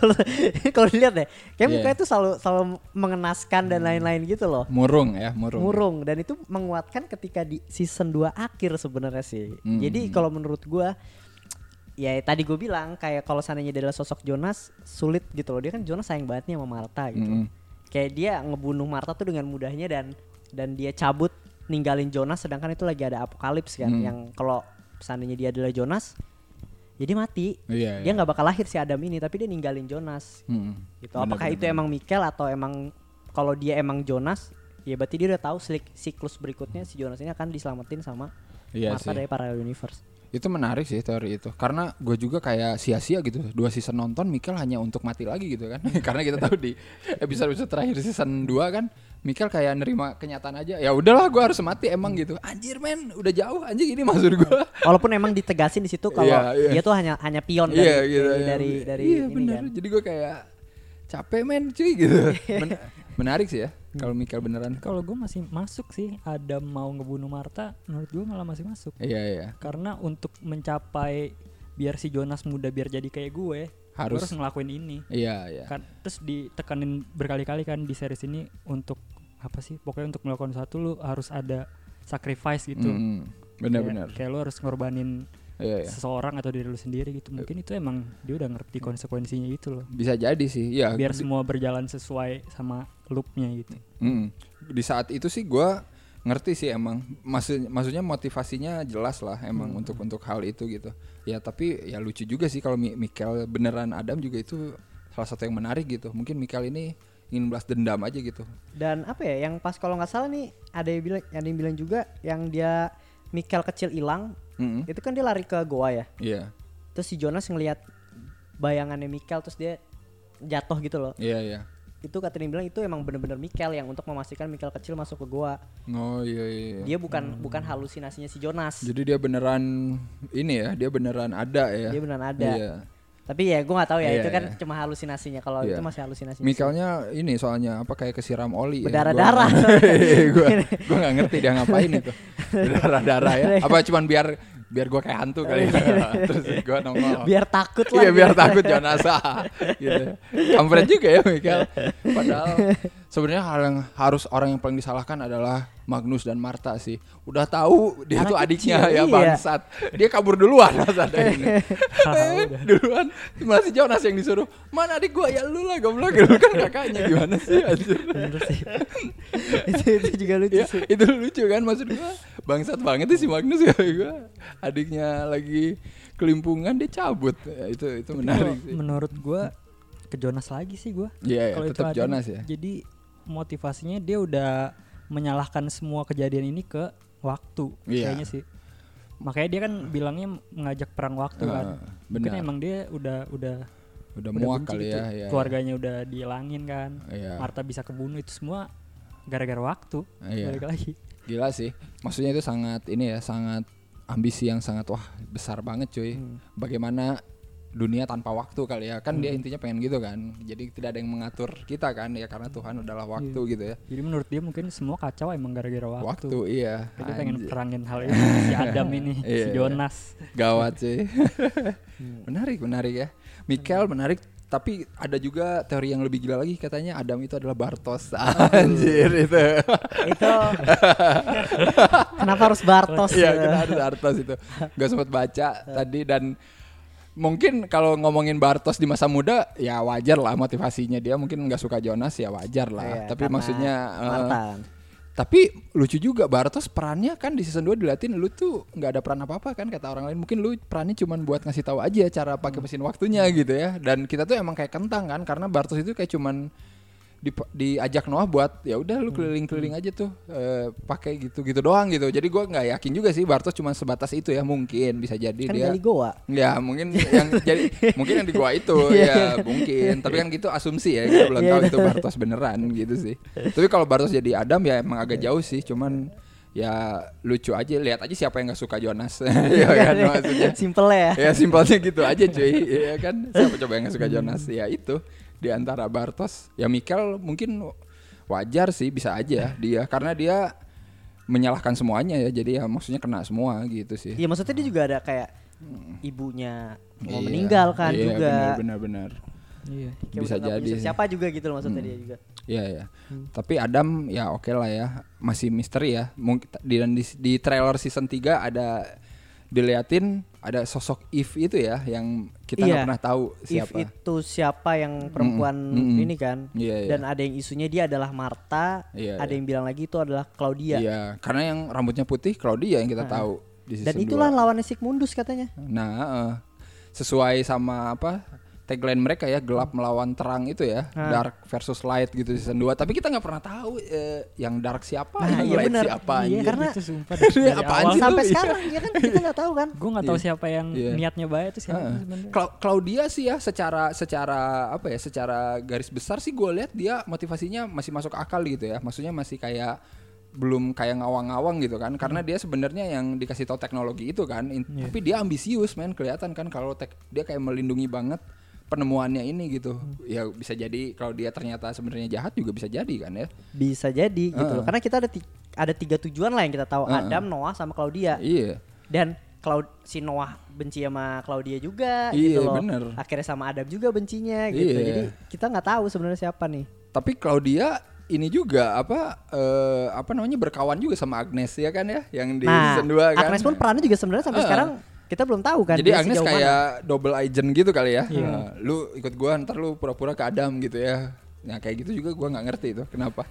Kalau dilihat deh, kayak
Iya.
mukanya tuh selalu selalu mengenaskan dan lain-lain gitu loh.
Murung ya, murung.
Murung dan itu menguatkan ketika di season 2 akhir sebenarnya sih.
Hmm.
Jadi kalau menurut gua ya tadi gue bilang kayak kalau seandainya dia adalah sosok Jonas sulit gitu loh. Dia kan Jonas sayang banget nih sama Martha gitu.
Mm-mm.
Kayak dia ngebunuh Martha tuh dengan mudahnya dan dan dia cabut ninggalin Jonas sedangkan itu lagi ada apokalips kan
Hmm.
yang kalau seandainya dia adalah Jonas ya dia mati.
Iya.
Dia nggak bakal lahir si Adam ini tapi dia ninggalin Jonas
Mm-mm.
gitu. Apakah
benar,
itu emang Mikel atau emang kalau dia emang Jonas, ya berarti dia udah tahu sik- siklus berikutnya si Jonas ini akan diselamatin sama
Iya
Martha dari Parallel Universe.
Itu menarik sih teori itu. Karena gue juga kayak sia-sia gitu. Dua season nonton Mikel hanya untuk mati lagi gitu kan. Karena kita tahu di episode-episode terakhir season 2 kan Mikel kayak nerima kenyataan aja. Ya udahlah gue harus mati emang gitu. Anjir men, udah jauh anjing ini maksud gue.
Walaupun emang ditegasin di situ kalau
Iya, iya.
dia tuh hanya hanya pion dari
Iya gitu.
dari
ya.
dari, dari
Iya
ini
benar.
kan.
Jadi gue kayak capek men cuy gitu. Men- menarik sih ya kalau Mikel beneran.
Kalau gue masih masuk sih Adam mau ngebunuh Martha, menurut gue malah masih masuk.
Iya iya.
Karena untuk mencapai biar si Jonas muda biar jadi kayak gue,
Harus.
harus ngelakuin ini.
Iya iya.
Kan terus ditekanin berkali-kali kan di series ini untuk apa sih? Pokoknya untuk melakukan satu lu harus ada sacrifice gitu.
Mm,
Kayak-
Benar-benar.
Kayak lu harus ngorbanin
Iya, iya.
seseorang atau diri lu sendiri gitu mungkin itu emang dia udah ngerti konsekuensinya itu loh
Bisa jadi sih. Ya,
biar semua berjalan sesuai sama loopnya gitu
Mm. Di saat itu sih gua ngerti sih emang maksud maksudnya motivasinya jelas lah emang
Hmm.
untuk untuk hal itu gitu. Ya tapi ya lucu juga sih kalau Mi- Mikel beneran Adam juga itu salah satu yang menarik gitu. Mungkin Mikel ini ingin balas dendam aja gitu.
Dan apa ya yang pas kalau nggak salah nih ada yang bilang ada yang bilang juga yang dia Mikel kecil hilang
Mm-mm.
itu kan dia lari ke goa ya.
Iya,
Terus si Jonas ngelihat bayangannya Mikel terus dia jatuh gitu loh.
iya, iya.
Itu kata yang bilang itu emang bener-bener Mikel yang untuk memastikan Mikel kecil masuk ke goa.
Oh iya iya. iya.
Dia bukan bukan halusinasinya si Jonas.
Jadi dia beneran ini ya, dia beneran ada ya.
Dia beneran ada.
Iya.
Tapi ya gue nggak tahu ya
Iya,
itu kan
iya.
cuma halusinasinya. Kalau
Iya.
itu masih halusinasi.
Mikelnya ini soalnya apa kayak kesiram oli
Berdarah-darah.
gue gue nggak ngerti dia ngapain itu. Berdarah-darah ya. Apa cuman biar biar gue kayak hantu kali ya. Terus gue nongol.
biar takut lah.
Iya biar
gitu.
takut Jonasa gitu. Kampret juga ya Mikel. Padahal sebenarnya hal yang harus orang yang paling disalahkan adalah Magnus dan Marta sih. Udah tahu dia
Anak
tuh adiknya
kecil,
ya
iya.
bangsat. Dia kabur duluan ada ini. Eh, duluan masih Jonas yang disuruh. Mana adik gua ya lu lah goblok lu kan kakaknya gimana sih anjir.
Bener sih. itu itu juga lucu
Ya,
sih.
itu lucu kan maksud gua. Bangsat banget sih si Magnus ya gua. Adiknya lagi kelimpungan dia cabut. Ya, itu itu
Tapi
menarik sih.
menurut gua ke Jonas lagi sih gua
Iya, ya,
Kalau itu
tetap Jonas ya.
jadi motivasinya dia udah menyalahkan semua kejadian ini ke waktu
Iya.
kayaknya sih makanya dia kan bilangnya mengajak perang waktu
Ah,
kan mungkin
benar.
emang dia udah udah
Udah
udah
muak kali
gitu.
ya, ya.
keluarganya udah dihilangin kan
Iya.
Marta bisa kebunuh itu semua gara-gara waktu
Iya.
balik lagi
Gila sih. Maksudnya itu sangat ini ya, sangat ambisi yang sangat wah besar banget cuy.
Hmm.
Bagaimana dunia tanpa waktu kali ya. Kan dia intinya pengen gitu kan. Jadi tidak ada yang mengatur kita kan ya karena Tuhan adalah waktu
Iya.
gitu ya.
jadi menurut dia mungkin semua kacau emang gara-gara waktu,
Waktu, iya.
Jadi pengen perangin hal ini si Adam ini
Iya,
si
iya.
Jonas
Gawat sih.
Hmm.
menarik, menarik ya. Mikel menarik tapi ada juga teori yang lebih gila lagi katanya Adam itu adalah Bartos. Anjir itu.
itu kenapa harus Bartos?
Iya,
ya?
kita harus Bartos itu. Gak sempat baca tadi dan mungkin kalau ngomongin Bartos di masa muda ya wajar lah motivasinya dia mungkin nggak suka Jonas ya wajar lah.
Iya,
tapi maksudnya eh,
Marta kan.
Tapi lucu juga Bartos perannya kan di season 2 diliatin lu tuh nggak ada peran apa-apa kan kata orang lain. Mungkin lu perannya cuman buat ngasih tahu aja cara pakai mesin waktunya gitu ya. Dan kita tuh emang kayak kentang kan karena Bartos itu kayak cuman di, diajak Noah buat ya udah lu keliling-keliling aja tuh eh, pakai gitu-gitu doang gitu. Jadi gua nggak yakin juga sih Bartos cuma sebatas itu ya mungkin bisa jadi
Kan
dia
gali goa.
Ya mungkin yang jadi mungkin yang di gua itu
Iya.
ya mungkin tapi kan gitu asumsi ya kita belum
Iya,
tahu
iya.
itu Bartos beneran gitu sih. Tapi kalau Bartos jadi Adam ya emang agak jauh sih cuman ya lucu aja lihat aja siapa yang nggak suka Jonas ya kan maksudnya
Simple ya.
ya simpelnya gitu aja cuy ya kan siapa coba yang nggak suka Jonas ya itu di antara Bartos ya Mikel mungkin wajar sih bisa aja dia karena dia menyalahkan semuanya ya jadi ya maksudnya kena semua gitu sih
Iya maksudnya dia juga ada kayak ibunya mau
Iya,
meninggal kan
iya,
juga.
benar benar
iya
Kayak
Bisa jadi.
Siapa juga gitu loh maksudnya
Hmm.
dia juga.
Iya ya. Tapi Adam ya oke lah ya, masih misteri ya. Mungkin di dan di, di trailer season 3 ada diliatin ada sosok Eve itu ya yang kita nggak
Iya.
pernah tahu
If
siapa.
itu siapa yang perempuan
mm-mm.
ini kan.
Iya, iya.
Dan ada yang isunya dia adalah Marta,
Iya,
ada
iya.
yang bilang lagi itu adalah Claudia.
Iya, karena yang rambutnya putih Claudia yang kita
Ah.
tahu di
Dan itulah
2.
lawannya Sigmundus katanya.
Nah, eh, sesuai sama apa tagline mereka ya gelap melawan terang itu ya
Ah.
dark versus light gitu di season 2 tapi kita nggak pernah tahu eh, yang dark siapa
Nah,
yang
iya
light
benar.
siapa
Iya,
anjir.
karena
itu sumpah dari, dari
Apaan
awal
sampai
Iya.
sekarang ya kan kita nggak tahu kan.
gue nggak tahu
Iya.
siapa yang
Iya.
niatnya baik itu siapa sebenarnya
Clau- Claudia sih ya secara secara apa ya secara garis besar sih gue lihat dia motivasinya masih masuk akal gitu ya maksudnya masih kayak belum kayak ngawang-ngawang gitu kan karena dia sebenarnya yang dikasih tahu teknologi itu kan In-
Iya.
tapi dia ambisius men kelihatan kan kalau tek- dia kayak melindungi banget penemuannya ini gitu ya bisa jadi kalau dia ternyata sebenarnya jahat juga bisa jadi kan ya
Bisa jadi gitu
Heeh.
loh. Karena kita ada ada tiga tujuan lah yang kita tahu
Heeh.
Adam, Noah sama Claudia.
iya
Dan Cloud si Noah benci sama Claudia juga
Iya,
gitu loh.
bener.
Akhirnya sama Adam juga bencinya gitu.
Iya.
Jadi kita nggak tahu sebenarnya siapa nih.
tapi Claudia ini juga apa eh, apa namanya berkawan juga sama Agnes ya kan ya yang di
nah,
season 2 kan
Agnes pun perannya juga sebenarnya sampai
Heeh.
sekarang kita belum tahu kan.
Jadi Agnes
sejauh mana.
kayak double agent gitu kali ya.
Iya.
Nah, lu ikut gua ntar lu pura-pura ke Adam gitu ya. Nah kayak gitu juga gua nggak ngerti itu kenapa.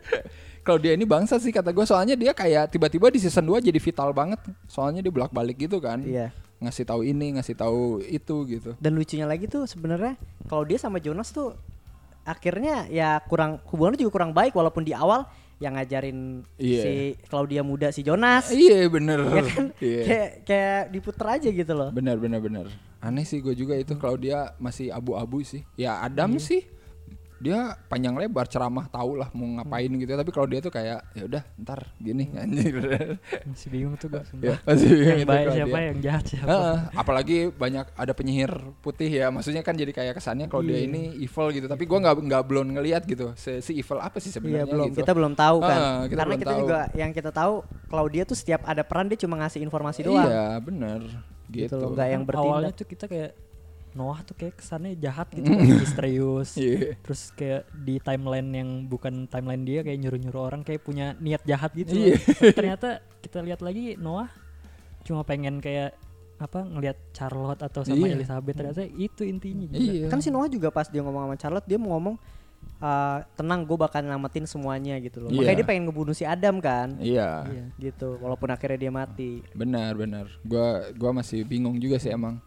Kalau dia ini bangsa sih kata gua soalnya dia kayak tiba-tiba di season 2 jadi vital banget. Soalnya dia bolak-balik gitu kan.
Iya.
Ngasih tahu ini, ngasih tahu itu gitu.
Dan lucunya lagi tuh sebenarnya kalau dia sama Jonas tuh akhirnya ya kurang hubungannya juga kurang baik walaupun di awal yang ngajarin
Iya.
si Claudia muda si Jonas.
Iya bener.
ya kan
Iya.
kayak kayak diputer aja gitu loh.
Bener bener bener. Aneh sih gue juga itu kalau dia masih abu-abu sih. Ya Adam
Iya.
sih dia panjang lebar ceramah tahu lah mau ngapain gitu tapi kalau dia tuh kayak ya udah ntar gini anjir
Masih bingung tuh gue.
ya masih
yang
gitu
baik siapa
dia.
yang jahat siapa.
Heeh, apalagi banyak ada penyihir putih ya maksudnya kan jadi kayak kesannya kalau dia
Iya.
ini evil gitu tapi gua nggak nggak belum ngelihat gitu si, si evil apa sih
Iya
sebenarnya
belum
gitu
kita belum tahu kan.
Ah, kita
Karena
belum
kita
tahu.
juga yang kita tahu Claudia tuh setiap ada peran dia cuma ngasih informasi doang.
iya bener
Gitu
gitu,
loh, nggak yang
Kan Awalnya
bertindak.
tuh kita kayak Noah tuh kayak kesannya jahat gitu kan, misterius.
Iya.
Terus kayak di timeline yang bukan timeline dia kayak nyuruh-nyuruh orang kayak punya niat jahat gitu.
Iya.
Tapi Ternyata kita lihat lagi Noah cuma pengen kayak apa ngelihat Charlotte atau sama
Iya.
Elizabeth ternyata itu intinya juga.
iya
Kan si Noah juga pas dia ngomong sama Charlotte dia mau ngomong "Eh, tenang gue bakal nyelamatin semuanya gitu loh.
Iya.
Makanya dia pengen ngebunuh si Adam kan.
iya
Iya.
Gitu. Walaupun akhirnya dia mati.
benar benar gua gua masih bingung juga sih emang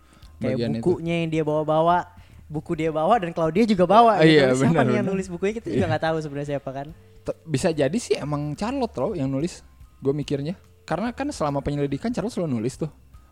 Kayak
bagian itu
bukunya yang dia bawa-bawa, buku dia bawa dan Claudia juga bawa.
Ah,
gitu.
iya,
siapa
benar,
nih yang nulis bukunya kita juga nggak tahu sebenarnya siapa kan.
T- bisa jadi sih emang Charlotte loh yang nulis gue mikirnya karena kan selama penyelidikan Charlotte selalu nulis tuh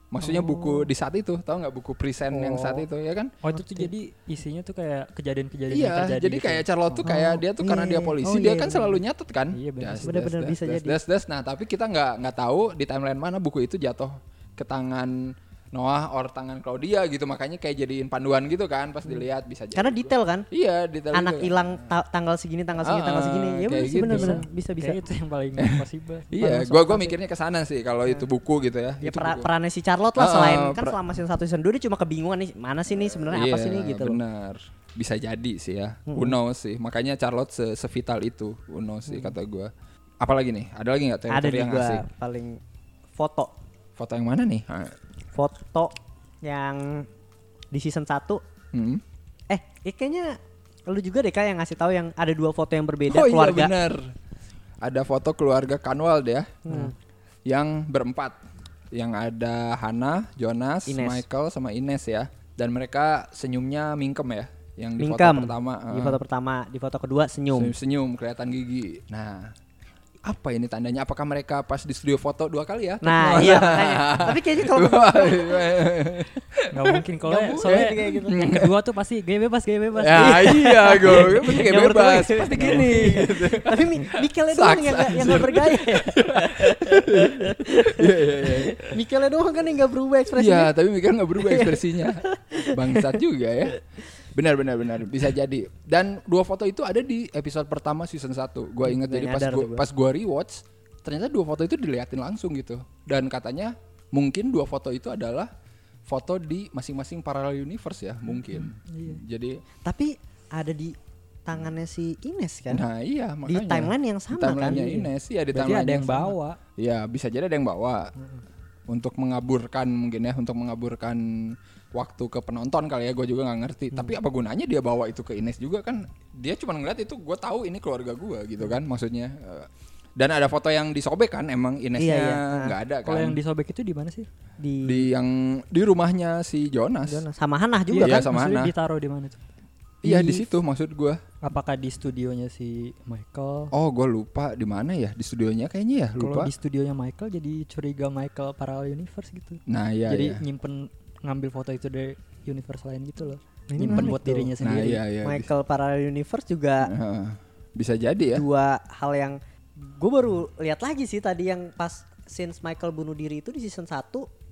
maksudnya buku di saat itu tahu nggak buku present yang saat
Oh.
itu ya kan
Oh itu tuh jadi isinya tuh kayak kejadian-kejadian yang
Iya,
terjadi
jadi
gitu.
kayak Charlotte tuh kayak dia tuh karena
iya,
dia
iya.
polisi,
Oh,
dia
iya,
kan
iya,
selalu nyatet kan.
Iya,
Benar-benar bisa
das,
jadi.
das, das. Nah, tapi kita nggak nggak tahu di timeline mana buku itu jatuh ke tangan Noah or tangan Claudia gitu, makanya kayak jadiin panduan gitu kan pas dilihat bisa jadi.
Karena detail kan.
Iya, detail
Anak
juga.
hilang ta- tanggal segini, tanggal segini, tanggal
Ah,
segini. Ya
kayak
benar sih
gitu.
benar-benar bisa bisa.
Kayak itu yang paling possible.
Iya, gua gua mikirnya ke sana sih kalau itu buku gitu ya.
Ya
Itu
pera-
buku.
perannya si Charlotte lah
Ah,
selain kan
per-
selama season 1 season 2 dia cuma kebingungan nih mana sih nih sebenarnya apa
Iya,
sih nih gitu loh.
Benar. Bisa jadi sih ya. Who knows sih. Makanya Charlotte se sevital itu. Who knows sih kata gua. Apalagi nih? Ada lagi nggak
Ada
teori
di
yang
gua
asik?
paling foto.
Foto yang mana nih?
Foto yang di season 1
hmm.
eh eh, kayaknya lu juga deh kayak yang ngasih tahu yang ada dua foto yang berbeda
oh
keluarga.
iya benar. Ada foto keluarga Kanwald ya.
Hmm.
Yang berempat. Yang ada Hana, Jonas,
Ines.
Michael sama Ines ya. Dan mereka senyumnya mingkem ya. Yang di
Mingkem.
foto pertama.
Di foto pertama, di foto kedua senyum.
Senyum-senyum kelihatan gigi. Nah, apa ini tandanya? Apakah mereka pas di studio foto dua kali ya?
Nah, iya makanya. Tapi kayaknya kalau
Nggak mungkin kalau
mungkin
soalnya
kayak gitu.
yang kedua tuh pasti gaya bebas gaya bebas.
ya iya gue pasti
pertama
bebas pasti gini gitu.
tapi Mi- Mikelnya doang yang nggak yang nggak bergaya.
Iya iya iya.
Mikelnya doang kan yang nggak berubah
Iya,
ekspresinya.
tapi Mikael nggak berubah ekspresinya. Bangsat juga ya. Benar benar benar bisa jadi. Dan dua foto itu ada di episode pertama season 1. Gua ingat
Nggak
jadi pas gua
gua.
pas gua rewatch ternyata dua foto itu diliatin langsung gitu. Dan katanya mungkin dua foto itu adalah foto di masing-masing parallel universe ya, mungkin. Jadi
Tapi ada di tangannya si Ines kan.
nah iya
di
makanya
timeline yang
Di
sama kan.
Ines iya di timeline
ada yang
sama.
bawa.
Ya bisa jadi ada yang bawa untuk mengaburkan mungkin ya untuk mengaburkan waktu ke penonton kali ya gue juga nggak ngerti.
Hmm.
Tapi apa gunanya dia bawa itu ke Ines juga kan? Dia cuma ngeliat itu gue tahu ini keluarga gue gitu kan maksudnya. Eh, Dan ada foto yang disobek kan emang Inesnya
Iya, iya.
nggak ada kan?
Kalau yang disobek itu di mana sih?
Di,
di yang di rumahnya si Jonas.
Jonas. sama Hannah juga
Iya,
kan.
sama Hana.
ditaruh di mana tuh?
Iya
di
situ maksud gue.
Apakah di studionya si Michael?
Oh gue lupa di mana ya di studionya kayaknya ya
Kalau
lupa.
di studionya Michael jadi curiga Michael parallel universe gitu.
Nah iya
jadi
iya.
nyimpen ngambil foto itu dari universe lain gitu loh.
Nah, ini
nyimpen buat dirinya
Nah
sendiri.
iya iya.
Michael Parallel Universe juga
Heeh. bisa jadi ya.
dua hal yang gue baru lihat lagi sih tadi yang pas since Michael bunuh diri itu di season 1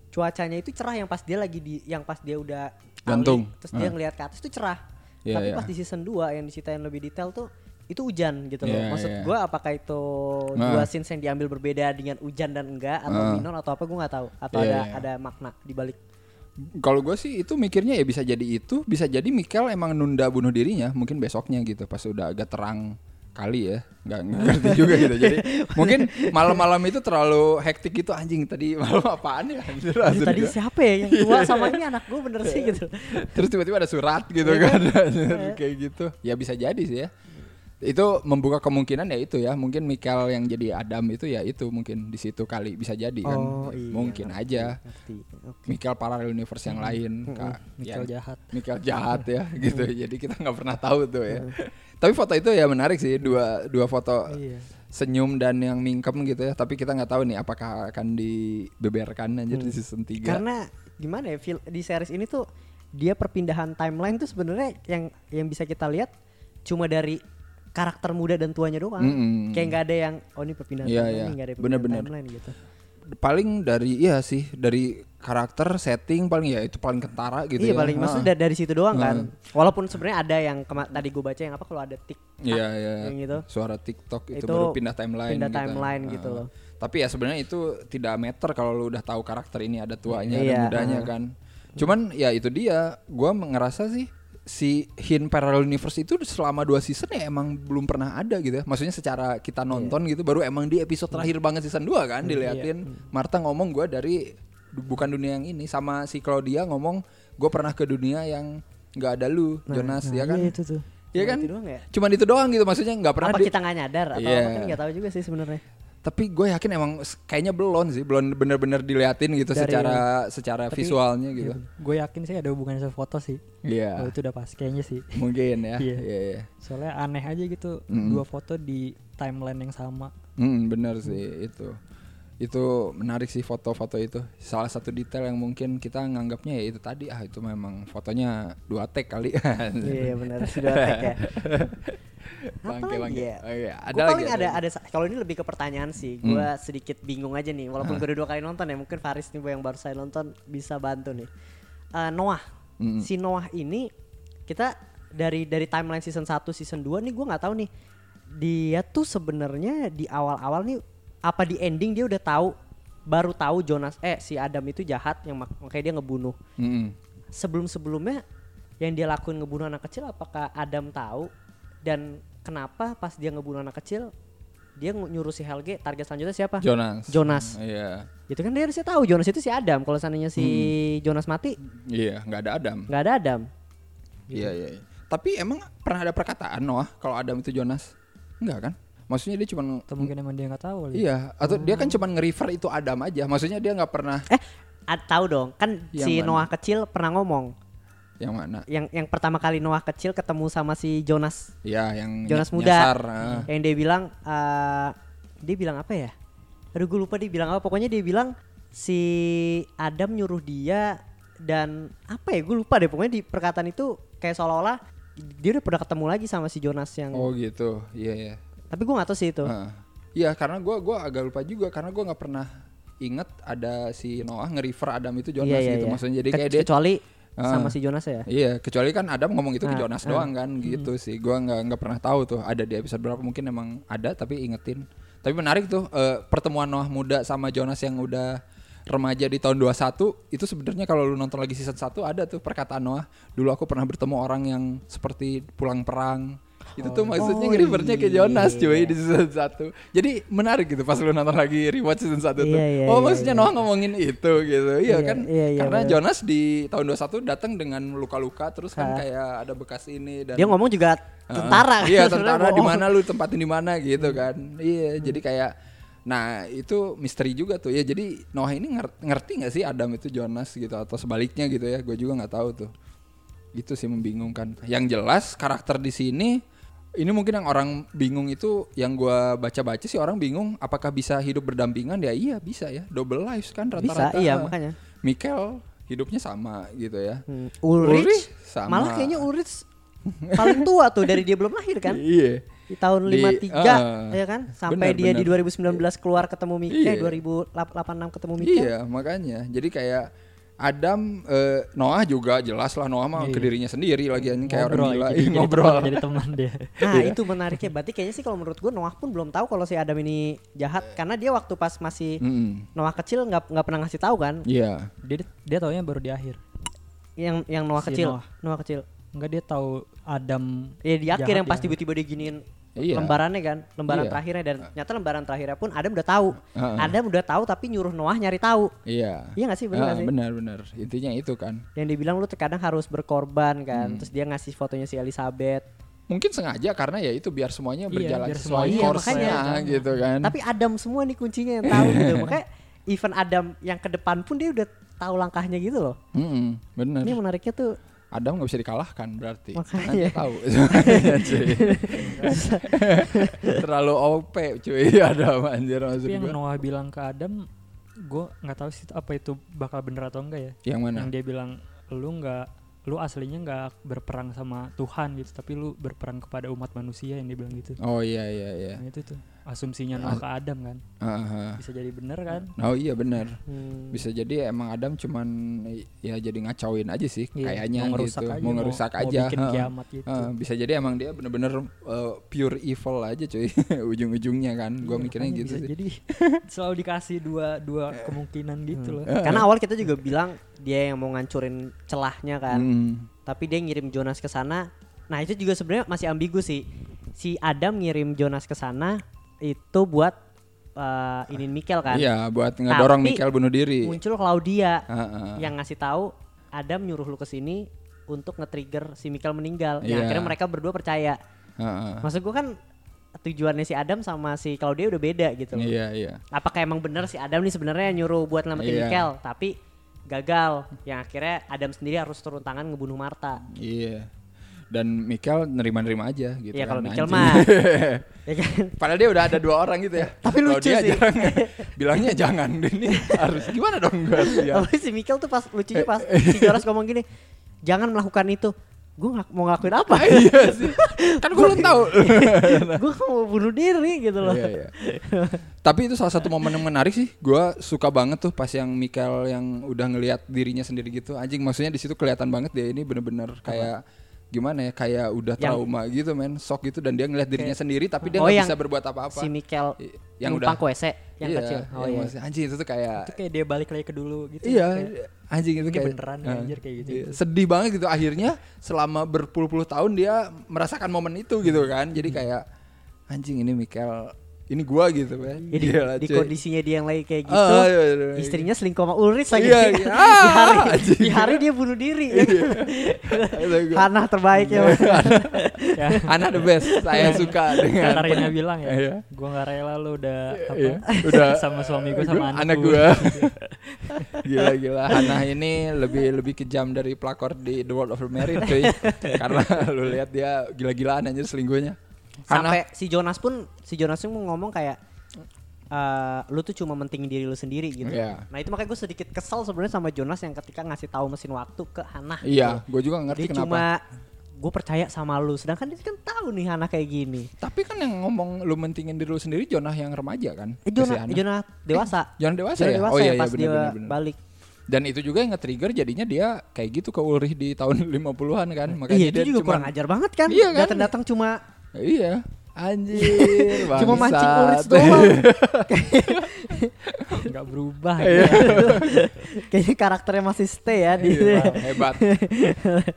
cuacanya itu cerah yang pas dia lagi di yang pas dia udah alih,
Gantung.
terus dia
Ah.
ngelihat ke atas itu cerah
Iya,
tapi
iya.
pas di season 2 yang diceritain lebih detail tuh itu hujan gitu loh
Iya,
maksud
iya.
gue apakah itu
Nah.
dua scenes yang diambil berbeda dengan hujan dan enggak atau
Ah.
minor atau apa gue nggak tahu atau
Iya,
ada
iya.
ada makna di balik
Kalau gue sih itu mikirnya ya bisa jadi itu, bisa jadi Mikel emang nunda bunuh dirinya, mungkin besoknya gitu pas udah agak terang. kali ya. Nggak ngerti juga gitu. Jadi mungkin malam-malam itu terlalu hektik gitu anjing tadi malam apaan ya? Anjir, langsung
tadi
juga.
siapa ya yang tua sama ini anak gue bener sih gitu.
terus tiba-tiba ada surat gitu
Iya.
kan kayak gitu. Ya bisa jadi sih ya itu membuka kemungkinan ya itu ya. Mungkin Michael yang jadi Adam itu ya itu. Mungkin di situ kali bisa jadi kan.
Oh, iya,
mungkin
ngerti,
aja.
ngerti. Oke.
Michael parallel universe yang lain Kak.
Michael
Yang-
jahat.
Michael jahat ya gitu. Jadi kita nggak pernah tahu tuh ya. Tapi foto itu ya menarik sih dua dua foto
Iya.
senyum dan yang mingkem gitu ya. Tapi kita nggak tahu nih apakah akan dibeberkan aja di season 3
Karena gimana ya di series ini tuh dia perpindahan timeline tuh sebenarnya yang yang bisa kita lihat cuma dari karakter muda dan tuanya doang.
Mm-mm.
Kayak nggak ada yang oh ini perpindahan
Iya,
timeline,
iya.
nggak ada perpindahan
Bener-bener.
timeline gitu.
paling dari iya sih dari karakter setting paling ya itu paling kentara gitu
iya
ya
paling
Ah.
maksudnya da- dari situ doang kan. Walaupun sebenarnya ada yang tadi gue baca yang apa kalau ada tik
Iya iya.
yang gitu.
Suara TikTok itu,
Itu
baru pindah timeline.
pindah
gitu.
timeline
Ah.
gitu loh.
Tapi ya sebenarnya itu tidak meter kalau lu udah tahu karakter ini ada tuanya
Iya,
ada mudanya
ah.
kan. Cuman ya itu dia, gua ngerasa sih si Hin Parallel Universe itu selama dua season ya emang belum pernah ada gitu ya. Maksudnya secara kita nonton gitu baru emang di episode terakhir banget season 2 kan diliatin. Marta ngomong gua dari bukan dunia yang ini sama si Claudia ngomong gue pernah ke dunia yang nggak ada lu Jonas ya kan
Iya itu tuh.
Iya
Cuma
kan?
itu doang ya?
Cuman itu doang gitu maksudnya nggak pernah
apa
di-
kita nggak nyadar atau
Iya.
apa kan nggak tahu juga sih sebenarnya.
Tapi gue yakin emang kayaknya belum sih belum bener-bener diliatin gitu
Dari-
secara secara
Tapi-
visualnya gitu
Gue yakin sih ada hubungannya sama foto sih.
iya
Oh, itu udah pas kayaknya sih.
mungkin ya
Iya.
iya iya
Soalnya aneh aja gitu
Mm.
dua foto di timeline yang sama.
Hmm, bener sih itu itu menarik sih foto-foto itu salah satu detail yang mungkin kita nganggapnya ya itu tadi ah itu memang fotonya dua take kali
Iya benar sudah tag ya.
Bangke, bangke.
ya?
Oh, iya.
Gua
Ada lagi,
paling
ada
ada ada kalau ini lebih ke pertanyaan sih. Gua sedikit bingung aja nih walaupun gue udah dua kali nonton ya. Mungkin Faris nih Bu, yang baru saya nonton bisa bantu nih. Eh, Noah.
Mm.
Si Noah ini kita dari dari timeline season 1 season 2 nih gua nggak tahu nih. Dia tuh sebenarnya di awal-awal nih apa di ending dia udah tahu baru tahu Jonas eh si Adam itu jahat yang mak- makanya dia ngebunuh.
Mm-mm.
sebelum-sebelumnya yang dia lakuin ngebunuh anak kecil apakah Adam tahu dan kenapa pas dia ngebunuh anak kecil dia nyuruh si Helge target selanjutnya siapa?
Jonas
Jonas.
iya
Itu kan dia harusnya tahu Jonas itu si Adam. Kalau seandainya si Jonas mati
iya nggak ada Adam
nggak ada Adam.
Iya iya. iya. Tapi emang pernah ada perkataan Noah kalau Adam itu Jonas? Enggak kan? Maksudnya dia cuma
Atau mungkin emang dia nggak tahu kali.
Iya, atau dia kan cuma nge-refer itu Adam aja. Maksudnya dia nggak pernah
Eh, tahu dong. Kan
Yang
si
mana?
Noah kecil pernah ngomong
yang mana?
yang yang pertama kali Noah kecil ketemu sama si Jonas
Ya, yang
Jonas
ny-
muda
nyasar, ah.
yang dia bilang eh, dia bilang apa ya aduh gue lupa dia bilang apa pokoknya dia bilang si Adam nyuruh dia dan apa ya gue lupa deh pokoknya di perkataan itu kayak seolah-olah dia udah pernah ketemu lagi sama si Jonas yang
Oh gitu. Iya iya.
tapi gue nggak tahu sih itu.
Iya, karena gua gua agak lupa juga karena gua nggak pernah inget ada si Noah nge-refer Adam itu Jonas
Iya, iya,
gitu.
iya.
Maksudnya jadi
Ke-
kayak dia
kecuali
Ah.
sama si Jonas ya
Iya, kecuali kan Adam ngomong itu ke
Ah,
Jonas
ah.
doang kan gitu sih. Gua nggak nggak pernah tahu tuh ada di episode berapa mungkin emang ada tapi ingetin. Tapi menarik tuh eh, pertemuan Noah muda sama Jonas yang udah remaja di tahun 21 itu sebenarnya kalau lu nonton lagi season 1 ada tuh perkataan Noah. Dulu aku pernah bertemu orang yang seperti pulang perang. Itu tuh maksudnya
Oh,
nge-refernya ke Jonas
iya.
cuy di season 1. Jadi menarik gitu pas lu nonton lagi rewatch season 1 tuh.
Iya, iya,
oh,
iya,
maksudnya
iya.
Noah ngomongin itu gitu. Iya,
Iya,
kan?
iya, iya,
Karena
bener.
Jonas di tahun 21 datang dengan luka-luka terus kan kayak ada bekas ini dan
dia ngomong juga tentara kan,
iya, tentara di mana lu tempatin di mana gitu kan. Iya, jadi kayak nah itu misteri juga tuh ya. Jadi Noah ini nger- ngerti nggak sih Adam itu Jonas gitu atau sebaliknya gitu ya. Gue juga nggak tahu tuh. Itu sih membingungkan. Yang jelas karakter di sini ini mungkin yang orang bingung itu yang gua baca-baca sih orang bingung apakah bisa hidup berdampingan ya iya bisa ya double lives kan
bisa
rata-rata
iya
Ah.
makanya
Mikel hidupnya sama gitu ya
Hmm,
Ulrich
Ulrich,
sama.
malah kayaknya Ulrich paling tua tuh dari dia belum lahir kan
iya
di tahun
Di-
53
ah.
ya kan sampai
Benar,
dia di
benar.
2019 keluar ketemu Mika
Iya.
2086 ketemu Mika
Iya makanya jadi kayak Adam eh, Noah juga jelas lah Noah mah ke dirinya sendiri lagi anjing kayak orang gila
jadi,
ngobrol
teman, jadi teman dia.
nah
Iya.
itu menariknya berarti kayaknya sih kalau menurut gua Noah pun belum tahu kalau si Adam ini jahat karena dia waktu pas masih
Mm-mm.
Noah kecil nggak nggak pernah ngasih tahu kan
Iya
Dia dia taunya baru di akhir.
yang yang Noah
Si
kecil
Noah.
Noah kecil
Enggak dia tahu Adam
ya di akhir yang pas
ya.
tiba-tiba dia giniin
Iya.
lembarannya kan, lembaran
Iya.
terakhirnya dan ternyata lembaran terakhirnya pun Adam udah tahu.
Heeh.
Adam udah tahu tapi nyuruh Noah nyari tahu.
Iya.
Iya gak sih bener
Ah,
gak sih?
benar benar. Intinya itu kan.
Yang dibilang lu terkadang harus berkorban kan.
Hmm.
Terus dia ngasih fotonya si Elizabeth.
Mungkin sengaja karena ya itu biar semuanya
Iya,
berjalan
biar
sesuai
semuanya
Iya,
course-nya
makanya.
gitu kan.
Tapi Adam semua nih kuncinya yang tahu gitu. Makanya even Adam yang ke depan pun dia udah tahu langkahnya gitu loh.
Mm-mm, bener.
Ini menariknya tuh
Adam nggak bisa dikalahkan berarti.
Makanya.
Kan tahu. Iya, cuy. Terlalu OP cuy Adam anjir maksud
Tapi yang
gua.
Noah bilang ke Adam, gue nggak tahu sih apa itu bakal bener atau enggak ya.
Yang mana?
Yang dia bilang lu nggak, lu aslinya nggak berperang sama Tuhan gitu, tapi lu berperang kepada umat manusia yang dia bilang gitu.
Oh iya iya iya.
Nah itu tuh asumsinya Noah ke Adam kan,
Aha.
bisa jadi bener kan?
Oh iya benar.
hmm,
Bisa jadi emang Adam cuman ya jadi ngacauin aja sih
Iya,
kayaknya
mau
gitu.
aja,
mau ngerusak
mau
aja.
bikin
heeh.
kiamat gitu.
Heeh, bisa jadi emang dia bener-bener uh, pure evil aja cuy ujung-ujungnya kan. Gua
Iya,
mikirnya gitu
bisa
sih.
Jadi selalu dikasih dua dua kemungkinan gitu loh.
Eh.
Karena awal kita juga bilang dia yang mau ngancurin celahnya kan.
Hmm.
Tapi dia ngirim Jonas ke sana. Nah, itu juga sebenarnya masih ambigu sih. Si Adam ngirim Jonas ke sana itu buat uh, inin Mikel kan.
Iya, buat ngedorong
Tapi
Michael bunuh diri.
Muncul Claudia
Heeh.
yang ngasih tahu Adam nyuruh lu ke sini untuk nge-trigger si Mikel meninggal.
Iya.
Yang akhirnya mereka berdua percaya.
Heeh.
Maksud gua kan tujuannya si Adam sama si Claudia udah beda gitu loh.
Iya, iya.
Apakah emang bener si Adam nih sebenarnya nyuruh buat nyelamatin
Iya.
Mikel, tapi gagal. Yang akhirnya Adam sendiri harus turun tangan ngebunuh Marta.
Iya. Dan Michael nerima-nerima aja gitu
Iya,
kan.
kalau Michael
anjing.
mah. ya kan?
Padahal dia udah ada dua orang gitu ya.
Tapi
Kalau
lucu
dia
sih.
jarang bilangnya jangan ini harus gimana dong gue ya.
Tapi si Mikel tuh pas lucunya pas si Jonas ngomong gini, jangan melakukan itu. Gue nggak mau ngelakuin apa?
iya sih. Kan gue belum tahu.
gue mau bunuh diri gitu loh.
Iya, iya. Tapi itu salah satu momen yang menarik sih. Gua suka banget tuh pas yang Michael yang udah ngelihat dirinya sendiri gitu. Anjing maksudnya di situ kelihatan banget dia ini bener-bener kayak gimana ya kayak udah
Yang-
trauma gitu men shock gitu dan dia ngelihat dirinya sendiri tapi dia
Oh,
nggak
yang
bisa berbuat apa-apa
Si Mikel yang
udah
yang
iya,
kecil. Oh iya.
masih- anjing itu tuh kayak
Itu kayak dia balik lagi ke dulu gitu.
iya
Kayak,
anjing itu kayak
beneran
eh,
anjir kayak gitu.
iya, sedih banget gitu akhirnya selama berpuluh-puluh tahun dia merasakan momen itu gitu kan jadi
Hmm.
kayak anjing ini Michael ini gua gitu kan
Ya, di,
Gila,
di
cuy.
kondisinya dia yang lagi kayak gitu,
Ah, iya, iya, iya.
istrinya selingkuh sama Ulrich lagi.
Iya, iya.
di
Ah,
hari
anjing.
di hari dia bunuh diri.
Gua-
Hana terbaik ya. Mas.
Ya,
Anak the best saya suka dengan
Katarina bilang ya,
Iya.
gue nggak rela lu udah apa
Iya, udah
sama suami gue sama
gua-
anak,
anak gua. gila gila Hana ini lebih lebih kejam dari pelakor di The World of Married cuy karena lu lihat dia gila-gilaan anjir selingkuhnya
Sampai si Jonas pun si Jonas pun ngomong kayak eh, lu tuh cuma mentingin diri lu sendiri gitu.
Iya.
Nah itu makanya gue sedikit kesel sebenarnya sama Jonas yang ketika ngasih tahu mesin waktu ke Hana.
iya gue juga ngerti
Dia
kenapa
cuma gue percaya sama lu, sedangkan dia kan tahu nih Hana kayak gini.
tapi kan yang ngomong lu mentingin diri lu sendiri Jonah yang remaja kan
Eh
Si
Jonah,
Hana.
Jonah dewasa.
Jonah dewasa
Jonah
ya
dewasa
oh iya
ya
iya
pas
benar
dia
benar benar
balik.
dan itu juga yang nge-trigger jadinya dia kayak gitu ke Ulrich di tahun 50-an kan makanya
Iya
dia
itu juga
cuman-
kurang ajar banget kan.
Iya kan?
Datang-datang cuma
iya anjir
cuma mancing. Ulrich doang.
nggak berubah
Iya.
gitu.
Kayaknya karakternya masih stay ya di
Iya, hebat.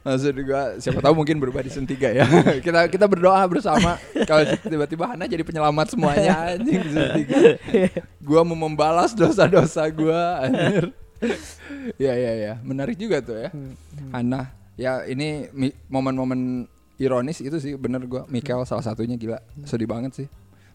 Maksud gua siapa tahu mungkin berubah di season 3 ya. kita kita berdoa bersama kalau tiba-tiba Hana jadi penyelamat semuanya anjing di season 3. Gua mau membalas dosa-dosa gua anjir. Iya iya iya, menarik juga tuh ya. Hana ya ini momen-momen ironis itu sih bener gua. Mikael salah satunya gila. Sedih banget sih.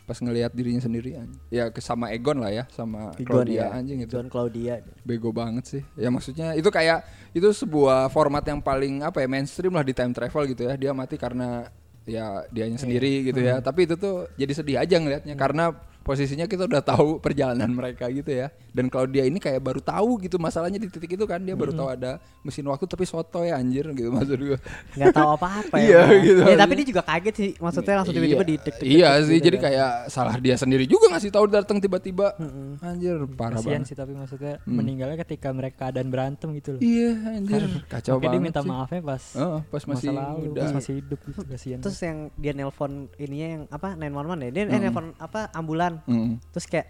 Pas ngelihat dirinya sendiri ya ke sama Egon lah ya sama
Egon
Claudia
ya.
anjing itu.
Egon Claudia.
bego banget sih. Ya maksudnya itu kayak itu sebuah format yang paling apa ya mainstream lah di time travel gitu ya. Dia mati karena ya dianya sendiri gitu ya. Tapi itu tuh jadi sedih aja ngelihatnya karena posisinya kita udah tahu perjalanan mereka gitu ya dan kalau dia ini kayak baru tahu gitu masalahnya di titik itu kan dia baru tahu ada mesin waktu tapi soto ya anjir gitu maksud gue
nggak tahu apa-apa ya.
Iya,
Bang.
gitu
Ya, tapi dia juga kaget sih. Maksudnya langsung tiba-tiba
Iya.
di tek
iya sih jadi kayak salah dia sendiri juga ngasih tahu datang tiba-tiba anjir parah
Kasian
banget
sih tapi maksudnya
Hmm.
meninggalnya ketika mereka keadaan berantem gitu loh.
iya anjir kacau
dia
banget
minta
sih.
maafnya pas
Heeh, pas masih
masa lalu,
muda.
pas masih hidup gitu kasihan.
Terus yang dia nelpon ininya yang apa 911 ya. Dia eh, nelpon apa ambulan.
Mm.
Terus kayak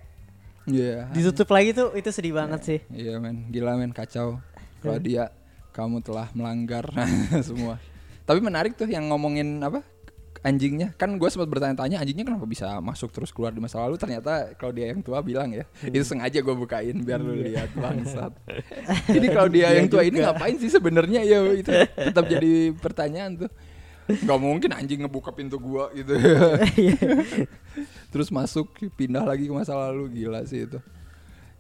Iya.
ditutup lagi tuh itu sedih banget sih.
Iya men, gila men kacau. Kalau dia kamu telah melanggar semua. Tapi menarik tuh yang ngomongin apa? anjingnya kan gue sempat bertanya-tanya anjingnya kenapa bisa masuk terus keluar di masa lalu ternyata kalau dia yang tua bilang ya itu sengaja gue bukain biar lu lihat bangsat jadi kalau dia yang tua ini ngapain sih sebenarnya ya itu tetap jadi pertanyaan tuh nggak mungkin anjing ngebuka pintu gua gitu. Terus masuk pindah lagi ke masa lalu. Gila sih itu.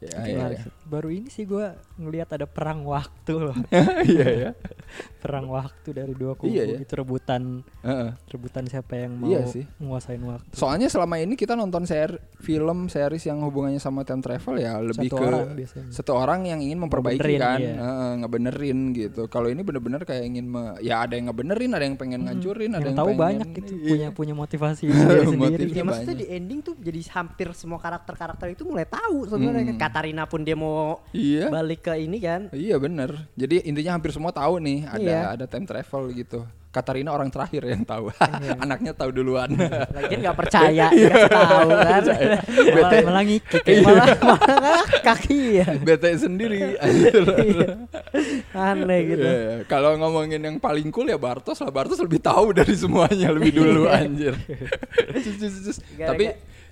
Ya, ya, ya.
Baru ini sih gue ngelihat ada perang waktu loh.
iya ya
perang waktu dari dua kubu
Iya, ya.
itu rebutan
Heeh.
rebutan siapa yang mau
Iya sih.
menguasain waktu.
soalnya selama ini kita nonton ser film series yang hubungannya sama time travel ya lebih
Satu
ke
orang biasanya.
satu orang yang ingin memperbaiki
Ngebenerin,
kan
iya.
Heeh, ngebenerin gitu kalau ini bener-bener kayak ingin me- ya ada yang ngebenerin ada yang pengen ngancurin ada
yang
yang
tahu
pengen
banyak gitu
Iya.
punya punya motivasi sendiri
Ya maksudnya
banyak.
di ending tuh jadi hampir semua karakter-karakter itu mulai tahu sebenarnya.
Hmm.
Katarina pun dia mau
iya
balik ke ini kan.
Iya bener Jadi intinya hampir semua tahu nih ada
Iya.
ada time travel gitu. Katarina orang terakhir yang tahu.
Iya.
Anaknya tahu duluan.
Lagian nggak percaya, dikasih tahu kan.
malah, malah ngikik ya.
malah malah kaki ya.
Bete sendiri.
Aneh gitu.
Iya, iya. Kalau ngomongin yang paling cool ya Bartos lah. Bartos lebih tahu dari semuanya lebih dulu anjir. Cus, cus, cus.
Gara-gara-
Tapi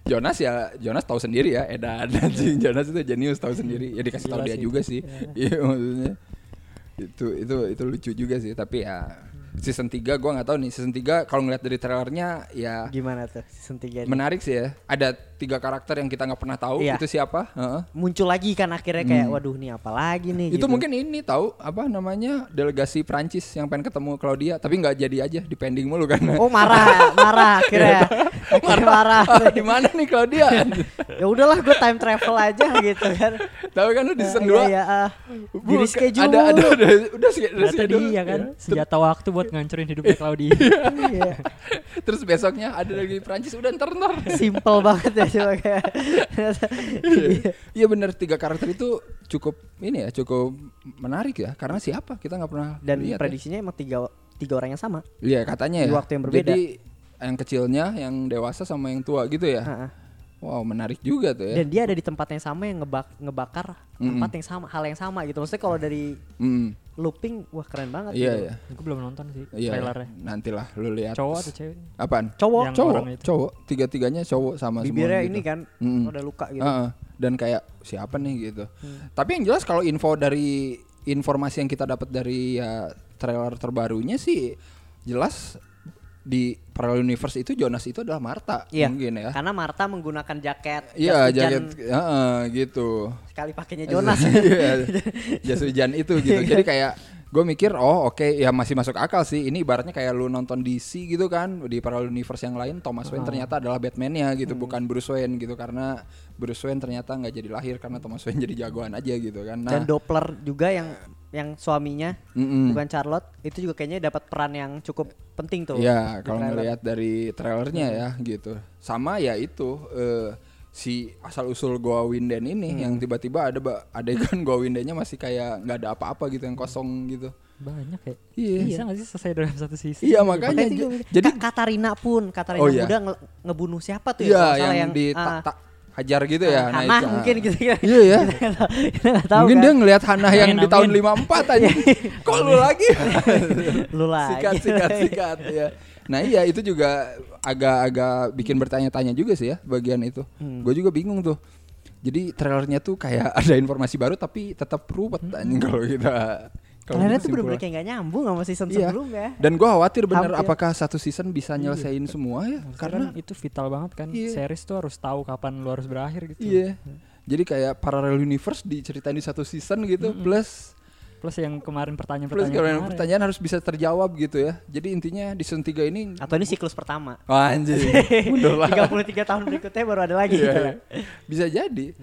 Jonas ya Jonas tahu sendiri ya Edan anjing Jonas itu jenius tahu sendiri. Ya dikasih tahu dia
sih.
juga sih. Iya maksudnya. Itu itu itu lucu juga sih tapi ya season 3 gua nggak tahu nih season 3 kalau ngeliat dari trailernya ya
Gimana tuh season 3 ini?
menarik sih ya ada tiga karakter yang kita nggak pernah tahu
Iya.
itu siapa Heeh.
Muncul lagi kan akhirnya kayak
Hmm.
waduh nih apa lagi nih
itu
gitu.
mungkin ini tahu apa namanya delegasi Prancis yang pengen ketemu Claudia tapi nggak jadi aja di pending mulu kan
Oh marah, marah akhirnya. akhirnya marah.
Ah, di mana nih Claudia
ya udahlah gue time travel aja gitu kan.
tahu kan lu di season
Iya,
2
iya, ah.
Bu,
Jadi schedule.
ada ada udah udah sch- udah
Ternyata
schedule.
dia kan
Iya.
senjata waktu buat ngancurin hidupnya Claudia.
Iya.
Terus besoknya ada lagi Prancis udah ntar ntar.
Simple banget ya cuma kayak.
Iya benar tiga karakter itu cukup ini ya cukup menarik ya karena siapa kita nggak pernah
Dan
lihat ya.
prediksinya emang tiga tiga orang yang sama.
Iya katanya ya.
Di waktu yang berbeda.
Jadi yang kecilnya, yang dewasa sama yang tua gitu ya.
Heeh.
Wow menarik juga tuh ya.
Dan dia ada di tempat yang sama yang ngebak ngebakar
Mm-mm.
tempat yang sama, hal yang sama gitu. Maksudnya kalau dari
Hmm,
looping wah keren banget
iya
gitu.
iya.
Gue belum nonton sih
Iya.
trailernya.
Nantilah lu lihat.
Cowok atau cewek?
Apaan?
Cowok
Yang
cowok, cowok. Tiga-tiganya cowok sama
bibirnya
semua.
ini
gitu.
kan
Mm-mm.
ada luka gitu.
Heeh. Dan kayak siapa nih gitu.
Hmm.
Tapi yang jelas kalau info dari informasi yang kita dapat dari ya, trailer terbarunya sih jelas di parallel universe itu Jonas itu adalah Marta
Iya.
mungkin ya.
Karena Marta menggunakan jaket
Iya jaket heeh, gitu.
sekali pakainya Jonas.
Iya, jas hujan itu gitu. Jadi kayak gue mikir oh oke ya masih masuk akal sih. Ini ibaratnya kayak lu nonton DC gitu kan di parallel universe yang lain Thomas Wayne ternyata adalah Batman-nya gitu bukan Bruce Wayne gitu karena Bruce Wayne ternyata nggak jadi lahir karena Thomas Wayne jadi jagoan aja gitu kan. Nah,
Dan Doppler juga yang yang suaminya
mm-mm.
bukan Charlotte itu juga kayaknya dapat peran yang cukup penting tuh. Di
kalau ngelihat dari trailernya ya gitu. Sama ya itu eh, si asal usul Goa Winden ini
Hmm.
yang tiba-tiba ada adegan Goa Windennya masih kayak nggak ada apa-apa gitu yang kosong gitu.
Banyak ya.
Iya.
Bisa gak sih selesai dalam satu season?
Iya makanya
Makanya
jadi
Katarina pun Katarina
Oh, iya.
muda nge- ngebunuh siapa tuh ya?
iya
nggak salah
yang, di tak hajar gitu ya.
Hana
ah.
mungkin gitu ya.
Iya ya.
Nggak
Mungkin
kan.
dia ngelihat Hana yang di tahun
amin.
54 aja. Kok lu lagi?
lu lagi.
sikat sikat sikat ya. Nah iya itu juga agak-agak bikin bertanya-tanya juga sih ya bagian itu.
Hmm.
Gue juga bingung tuh. Jadi trailernya tuh kayak ada informasi baru tapi tetap ruwet anjing kalau kita
Trailernya tuh bener-bener kayak gak nyambung sama season
Iya.
sebelumnya.
Dan gue khawatir bener
Hampir.
apakah satu season bisa nyelesain semua ya?
Karena
Karena
itu vital banget kan.
Iya.
Series tuh harus tahu kapan lu harus berakhir gitu.
iya. Jadi kayak parallel universe diceritain di satu season gitu plus
Plus yang kemarin
plus
pertanyaan-pertanyaan
kalau
kemarin.
pertanyaan harus bisa terjawab gitu ya. Jadi intinya di season 3 ini
Atau ini siklus pertama.
Wah, anjing. Mundur lah.
33 tahun berikutnya baru ada lagi.
Iya,
gitu.
iya. Bisa jadi.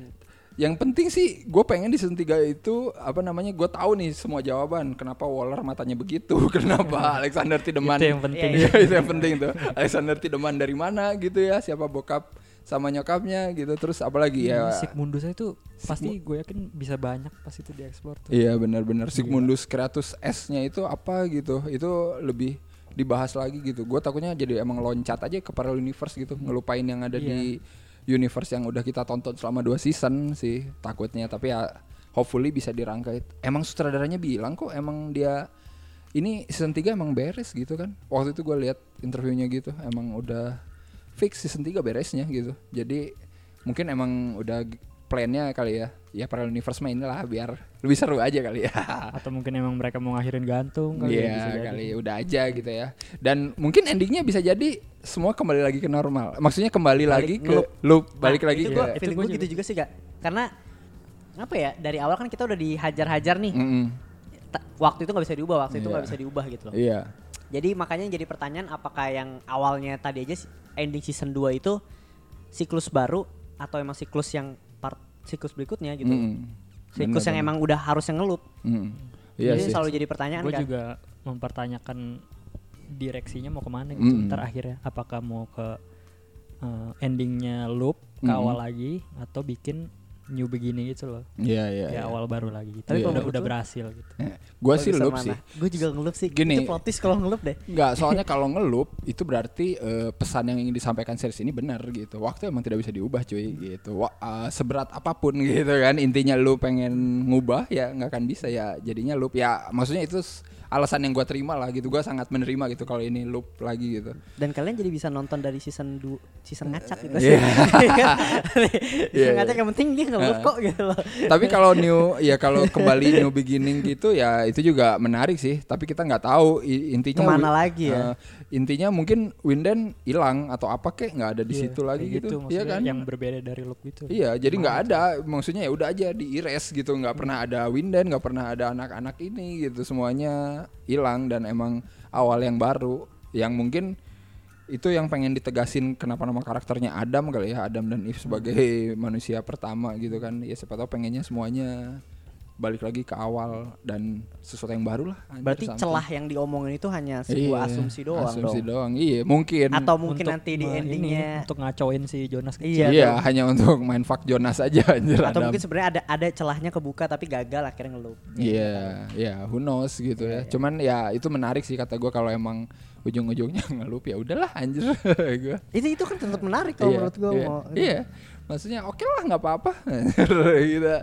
Yang penting sih gue pengen di season 3 itu apa namanya gue tahu nih semua jawaban kenapa Waller matanya begitu kenapa Alexander Tideman
Itu yang penting.
Iya, itu yang penting tuh Alexander Tideman dari mana gitu ya siapa bokap sama nyokapnya gitu. Terus apalagi ya?
Sigmundus itu pasti gue yakin bisa banyak pas itu dieksplor tuh.
Iya benar-benar. Sigmundus Kratos S-nya itu apa gitu? Itu lebih dibahas lagi gitu. Gue takutnya jadi emang loncat aja ke parallel universe gitu. Ngelupain yang ada di universe yang udah kita tonton selama dua season sih takutnya. Tapi ya hopefully bisa dirangkai emang sutradaranya bilang kok emang dia ini season 3 emang beres gitu kan. Waktu itu gue lihat interviewnya gitu, emang udah fix season 3 beresnya gitu. Jadi mungkin emang udah plannya kali ya. Ya parallel universe mah inilah biar lebih seru aja kali ya.
Atau mungkin emang mereka mau ngakhirin gantung kali ya, bisa
Iya
jadi.
kali udah aja gitu ya. Dan mungkin endingnya bisa jadi semua kembali lagi ke normal. Maksudnya kembali
Balik
lagi ke
ngeloop.
loop, balik
Nah,
lagi
itu
ke
gua,
Itu
feeling
gua
gue gitu juga sih gak karena apa ya dari awal kan kita udah dihajar-hajar nih
Mm-mm.
Ta- waktu itu nggak bisa diubah waktu itu nggak
Iya.
bisa diubah gitu loh
Iya.
jadi makanya jadi pertanyaan apakah yang awalnya tadi aja si- ending season 2 itu siklus baru atau emang siklus yang part siklus berikutnya gitu
Mm-mm.
siklus
Bener,
yang
bener.
emang udah harusnya ngelup
Mm. Iya
jadi
sih.
selalu jadi pertanyaan
gue
kan
juga mempertanyakan direksinya mau ke mana gitu
Mm.
ntar akhirnya apakah mau ke eh, endingnya loop ke
Mm.
awal lagi atau bikin new beginning gitu loh
Iya iya.
ya
iya.
awal baru lagi gitu
Tapi
udah,
kalau
udah
lu-
berhasil gitu
Gue sih loop sih.
gue juga ngelup sih
Gini.
itu plot twist kalau ngelup deh
Enggak, soalnya kalau ngeloop itu berarti eh, pesan yang ingin disampaikan series ini benar gitu. Waktu emang tidak bisa diubah cuy gitu. Wah, eh, seberat apa pun gitu kan intinya lu pengen ngubah ya nggak akan bisa ya jadinya loop ya maksudnya itu alasan yang gua terima lah gitu. Gua sangat menerima gitu kalau ini loop lagi gitu.
dan kalian jadi bisa nonton dari season 2 season ngacak gitu
Iya.
season
Iya,
ngacak yang penting dia ngelup kok gitu loh
Tapi kalau new ya kalau kembali new beginning gitu ya itu juga menarik sih. Tapi kita nggak tahu intinya
Ke
mana
lagi ya?
eh, intinya mungkin Winden hilang atau apa kek nggak ada di
Iya,
situ lagi
kayak
gitu. Iya kan?
yang berbeda dari loop gitu.
Iya, jadi nggak ada, maksudnya ya udah aja diires gitu, nggak pernah ada Winden, nggak pernah ada anak-anak ini gitu, semuanya hilang dan emang awal yang baru, yang mungkin itu yang pengen ditegasin kenapa nama karakternya Adam kali ya, Adam dan Eve sebagai manusia pertama gitu kan, ya siapa tahu pengennya semuanya balik lagi ke awal dan sesuatu yang baru lah. anjir,
berarti
something.
celah yang diomongin itu hanya sebuah
Iya,
asumsi doang
asumsi
dong
doang, iya mungkin.
atau mungkin
Untuk
nanti di
me- ini,
endingnya
untuk ngacoin si Jonas
Iya,
Iya,
atau-
hanya untuk main fuck Jonas aja anjir
atau
Adam.
mungkin sebenarnya ada ada celahnya kebuka tapi gagal akhirnya ngelup
Iya, ya who knows gitu ya. Cuman ya itu menarik sih kata gua kalau emang ujung-ujungnya ngelup ya udahlah anjir gua.
itu itu kan tetap menarik kalau
Iya,
menurut gua
iya,
mau
Iya. Maksudnya oke lah nggak apa-apa. kita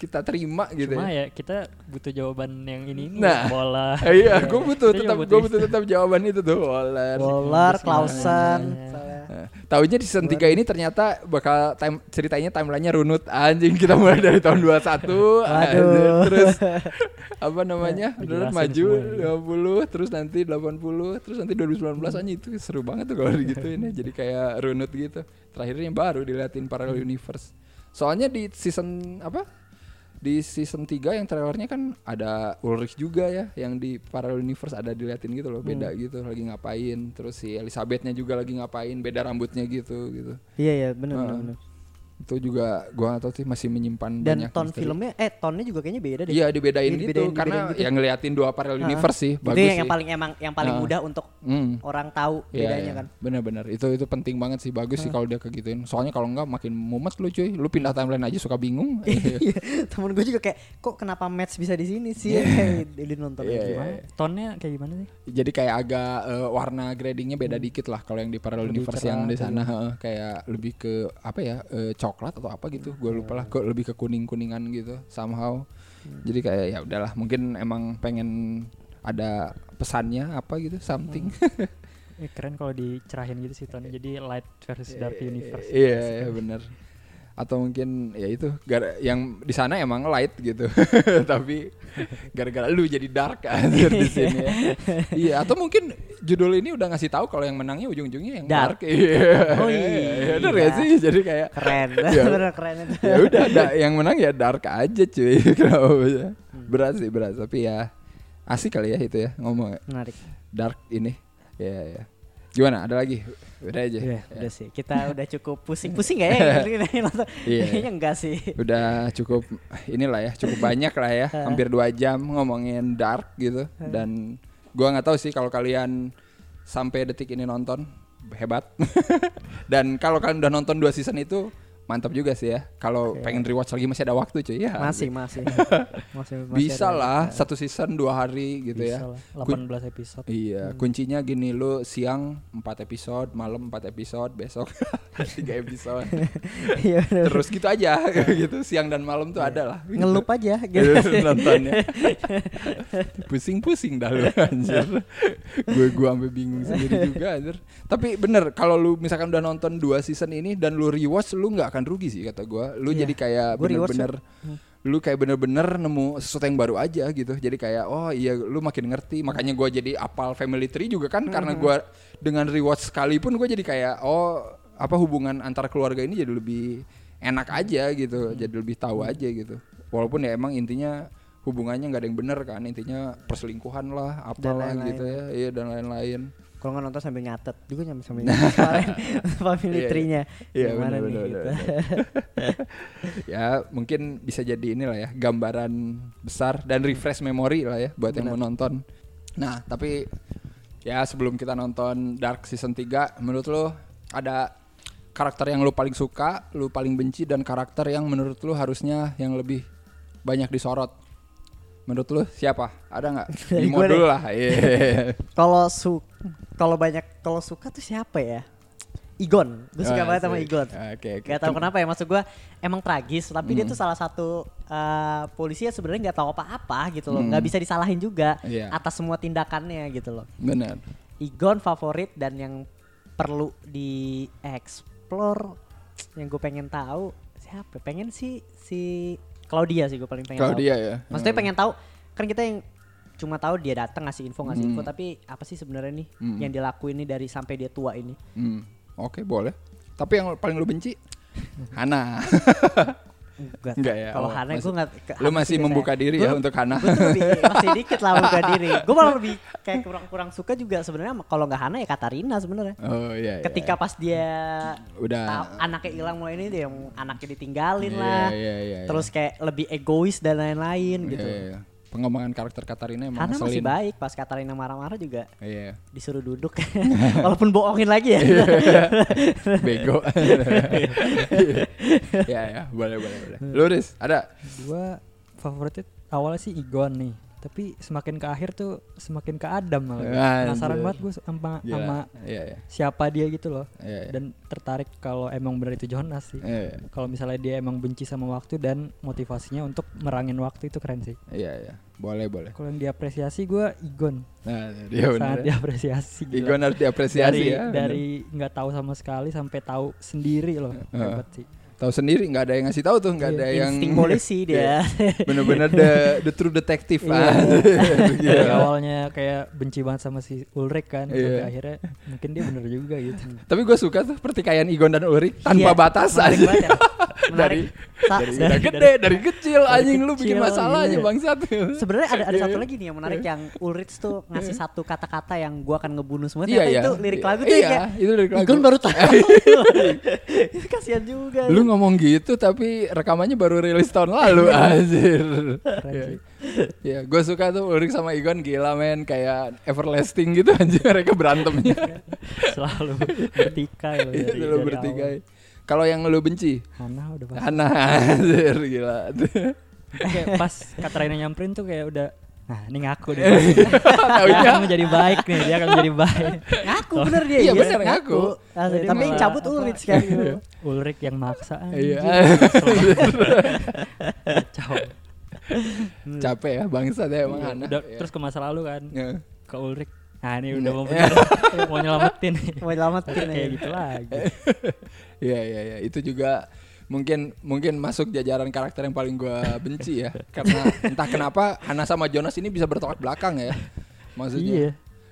kita terima gitu
cuma
ya.
ya kita butuh jawaban yang ini ini
Nah.
bola
iya, gue butuh
Kita
tetap gue butuh tetap jawaban itu tuh.
Bolar,
Terus
Clausen
gimana?
Nah, Tahunya di season 3 ini ternyata bakal time ceritanya timelinenya runut anjing kita mulai dari tahun 21 anjir.
Waduh.
terus apa namanya runut
Dijelasin
maju
semuanya.
50 terus nanti 80 terus nanti 2019 anjing itu seru banget tuh kalau digituin ya jadi kayak runut gitu terakhirnya baru diliatin parallel universe soalnya di season apa di season 3 yang trailernya kan ada Ulrich juga ya yang di parallel universe ada diliatin gitu loh beda gitu lagi ngapain. Terus si Elizabethnya juga lagi ngapain beda rambutnya gitu gitu.
Iya iya benar benar benar.
Itu juga gua gak tahu sih masih menyimpan
dan
banyak
ton
misteri.
filmnya eh tonnya juga kayaknya beda deh
iya dibedain
Iya,
gitu
dibedain-
karena
dibedain gitu.
yang ngeliatin dua parallel
Heeh.
universe sih
itu
bagus
yang,
sih
yang paling emang yang paling
Heeh.
mudah untuk
Hmm.
orang tahu
Iya,
bedanya
iya.
kan
Bener-bener itu itu penting banget sih bagus sih kalau dia kegituin. Soalnya kalau enggak makin mumet lu cuy. Lu pindah timeline aja suka bingung.
Iya, temen gue juga kayak kok kenapa match bisa di sini sih kayak dia nonton
Iya,
gimana
iya.
tonnya kayak gimana sih
Jadi kayak agak eh, warna gradingnya beda dikit lah kalau yang di parallel
Lebih
universe yang di sana kayak lebih ke apa ya eh, coklat atau apa gitu. Gue lupa lah. Kok lebih ke kuning kuningan gitu somehow. Jadi kayak ya udahlah mungkin emang pengen ada pesannya apa gitu something.
Eh, keren kalau dicerahin gitu sih tonnya jadi light versus dark universe
Iya, iya bener. Atau mungkin ya itu gara yang di sana emang light gitu. Tapi gara-gara lu jadi dark anjir di sini ya. Iya, atau mungkin judul ini udah ngasih tahu kalau yang menangnya ujung-ujungnya yang
Dark.
dark. Iya.
Oh iya.
Bener ya sih? Jadi kayak
keren
Iya.
bener keren itu
ya udah ada yang menang ya dark aja cuy. Kenapa bisa? Berat sih berat, tapi ya asik kali ya itu ya ngomong
menarik
dark ini. Ya ya. Gimana? Ada lagi? Udah aja.
Udah, udah sih. Kita udah cukup pusing-pusing gak ya?
Iya.
kayaknya enggak sih.
Udah cukup inilah ya cukup banyak lah ya. Hampir dua jam ngomongin dark gitu. Dan gua nggak tahu sih kalau kalian sampai detik ini nonton hebat. Dan kalau kalian udah nonton dua season itu mantap juga sih ya. Kalau pengen rewatch lagi masih ada waktu cuy ya.
Masih, masih. masih, masih
Bisa
ada-
lah satu season dua hari gitu
Bisa
ya.
lah, 18 episode.
Iya, kuncinya gini lu siang 4 episode, malam 4 episode, besok 3 episode.
Iya.
Terus gitu aja gitu, siang dan malam tuh ada lah.
Ngelup aja gitu.
nontonnya. Pusing-pusing dah lu anjir. gue gua sampai bingung sendiri juga anjir. Tapi bener kalau lu misalkan udah nonton dua season ini dan lu rewatch lu nggak akan rugi sih kata gua. Lu
Iya.
jadi kayak bener-bener lu kayak bener-bener nemu sesuatu yang baru aja gitu. Jadi kayak oh iya lu makin ngerti. Makanya gua jadi apal Family Tree juga kan karena gua dengan rewatch sekalipun gua jadi kayak oh apa hubungan antar keluarga ini jadi lebih enak aja gitu. Jadi lebih tahu aja gitu. Walaupun ya emang intinya hubungannya nggak ada yang bener kan intinya perselingkuhan lah apalah
lain-lain.
gitu ya iya dan lain-lain
Kalau nggak nonton sambil nyatet juga nyampe sambil nyatet kemarin family
Iya, iya.
Yang mana
benar
nih
benar
gitu.
ya mungkin bisa jadi inilah ya gambaran besar dan refresh memori lah ya buat yang mau nonton. Nah tapi ya sebelum kita nonton Dark season 3 menurut lo ada karakter yang lo paling suka lo paling benci dan karakter yang menurut lo harusnya yang lebih banyak disorot menurut lo siapa ada nggak Bimo
gua
dulu lah iya
Kalau su kalau banyak kalau suka tuh siapa ya? Igon, gue suka
Ah,
banget sama. Igon.
Oke, oke.
Gak tahu kenapa ya maksud gue emang tragis, tapi dia
Hmm.
tuh salah satu eh, polisi yang sebenarnya nggak tahu apa-apa gitu loh,
Hmm.
nggak bisa disalahin juga
Iya.
atas semua tindakannya gitu loh.
benar
Igon favorit dan yang perlu di-explore yang gue pengen tahu siapa? Pengen sih si Claudia sih gue paling pengen tahu.
Claudia ya
Maksudnya pengen tahu kan kita yang cuma tahu dia datang ngasih info ngasih info
Hmm.
tapi apa sih sebenarnya nih
Hmm.
yang dilakuin nih dari sampai dia tua ini?
Hmm, Oke boleh. Tapi yang paling lu benci Hana.
Enggak.
Enggak ya?
Kalau
Oh,
Hana gue ke
lu masih membuka diri ya untuk Hana.
Gue lebih masih dikit lah membuka diri. Gue malah lebih kayak kurang-kurang suka juga sebenarnya kalau nggak Hana ya Katarina sebenarnya.
Oh iya. iya,
Ketika pas dia
Udah.
tahu anaknya hilang mulai ini dia yang anaknya ditinggalin
Iya,
lah.
iya, iya, iya.
Terus kayak lebih egois dan lain-lain
Iya,
gitu.
iya, iya. Pengembangan karakter Katarina emang
Hana masih baik pas Katarina marah-marah juga
Iya.
disuruh duduk walaupun bohongin lagi ya.
Bego. ya ya, boleh boleh boleh. Lu Riz, ada?
Gua favoritnya awalnya sih Igon nih. Tapi semakin ke akhir tuh semakin ke Adam malah. Penasaran banget gue sama, sama
Iya, iya.
siapa dia gitu loh.
Iya, iya.
Dan tertarik kalau emang benar itu Jonas sih.
Iya, iya.
Kalau misalnya dia emang benci sama waktu dan motivasinya untuk merangin waktu itu keren sih.
Iya, iya. Boleh, boleh.
Kalau yang diapresiasi gue Igon.
Nah, dia.
Sangat diapresiasi. gila.
Igon harus diapresiasi
dari,
ya. bener.
dari nggak tahu sama sekali sampai tahu sendiri loh.
Heeh.
Hebat sih.
Tahu sendiri nggak ada yang ngasih tahu tuh, nggak ada yang
Insting polisi dia.
bener-bener the the true detective ah.
Dari
Iya.
awalnya kayak benci banget sama si Ulrich kan, sampai
Iya.
akhirnya mungkin dia bener juga gitu.
Tapi gue suka tuh pertikaian Igon dan Ulrich tanpa
Iya,
batas
menarik
aja.
banget ya.
Dari
se-
udah gede, dari kecil
dari
anjing lu bikin
kecil,
masalah aja
iya.
bangsat.
Sebenarnya ada ada
Iya.
satu lagi nih yang menarik yang Ulrich tuh ngasih satu kata-kata yang gua akan ngebunuh semua.
Iya,
Ternyata
iya.
itu lirik
Iya,
lagu tuh
iya,
kayak
itu lirik lagu.
Igon baru tahu. Kasihan juga.
Lu ngomong gitu tapi rekamannya baru rilis tahun lalu anjir. Iya.
sih.
Ya, gue suka tuh Ulrich sama Igon gila men kayak everlasting gitu anjir mereka berantemnya.
Selalu bertikai loh
Iya,
dari,
selalu
dari
bertikai. Kalau yang lu benci.
Hana udah pasti.
Hana anjir gila.
kayak pas Katrina nyamperin tuh kayak udah Nah ini ngaku deh Dia akan menjadi baik nih Dia akan menjadi baik
ngaku bener dia.
Iya,
iya,
bener, ngaku.
Asli,
Jadi
Tapi yang cabut Ulrich kan.
Ulrich yang maksa
Iya. Capek ya bangsa deh emang
Iya, udah,
Iya.
Terus ke masa lalu kan
Iya.
Ke Ulrich Nah ini udah mau bener Mau nyelamatin
Mau nyelamatin
Kayak
ya.
gitu lagi
Iya iya iya itu juga mungkin mungkin masuk jajaran karakter yang paling gua benci ya. Karena entah kenapa Hana sama Jonas ini bisa bertolak belakang ya maksudnya.
Iya.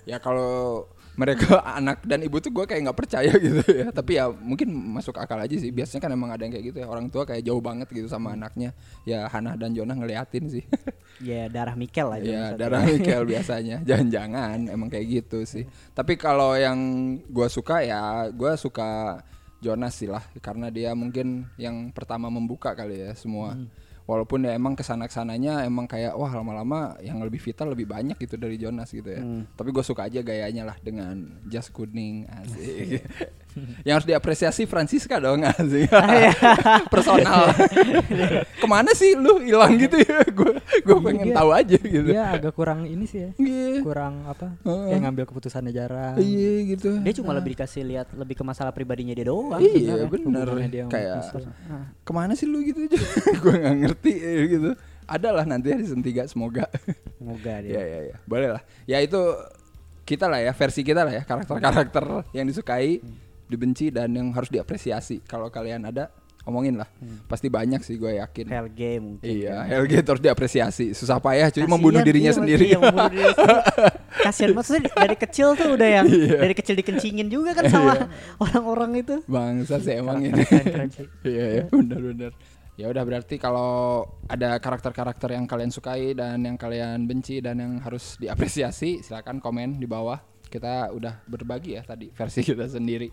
Ya kalau mereka anak dan ibu tuh gua kayak nggak percaya gitu ya. Tapi ya mungkin masuk akal aja sih. Biasanya kan emang ada yang kayak gitu ya. Orang tua kayak jauh banget gitu sama anaknya. Ya Hana dan Jonas ngeliatin sih.
Ya darah Mikel aja.
ya darah Michael biasanya. Jangan-jangan emang kayak gitu sih. Tapi kalau yang gua suka ya gua suka Jonas sih lah karena dia mungkin yang pertama membuka kali ya semua. Walaupun ya emang ke sana ke sananya emang kayak wah lama-lama yang lebih vital lebih banyak gitu dari Jonas gitu ya.
Hmm.
tapi gue suka aja gayanya lah dengan jas kuning asik Yang harus diapresiasi Francisca dong sih.
Ah, iya.
Personal. Ke mana sih lu hilang gitu ya? Gue gue pengen
Iya.
tahu aja gitu.
Dia agak kurang ini sih ya.
Iya.
Kurang apa?
Heeh.
Kayak ngambil keputusannya jarang.
Iya gitu.
Dia cuma lebih dikasih lihat lebih ke masalah pribadinya dia doang.
Iya
dia sama
Kayak.
Ke
mana sih lu gitu aja Gue gak ngerti gitu Ada lah nanti di season 3 semoga
Semoga dia.
Ya ya ya Boleh lah Ya itu Kita lah ya Versi kita lah ya Karakter-karakter yang disukai Dibenci dan yang harus diapresiasi Kalau kalian ada Omongin lah Pasti banyak sih gue yakin
Helge mungkin.
Iya Helge terus diapresiasi Susah payah cuy Membunuh dirinya
iya,
sendiri
iya, membunuh sendiri. Kasian maksudnya dari kecil tuh udah yang
Iya.
dari kecil dikencingin juga kan sama orang-orang itu.
Bangsa sih emang ini. Iya ya, benar-benar. Ya udah berarti kalau ada karakter-karakter yang kalian sukai dan yang kalian benci dan yang harus diapresiasi, silakan komen di bawah. Kita udah berbagi ya tadi versi kita sendiri.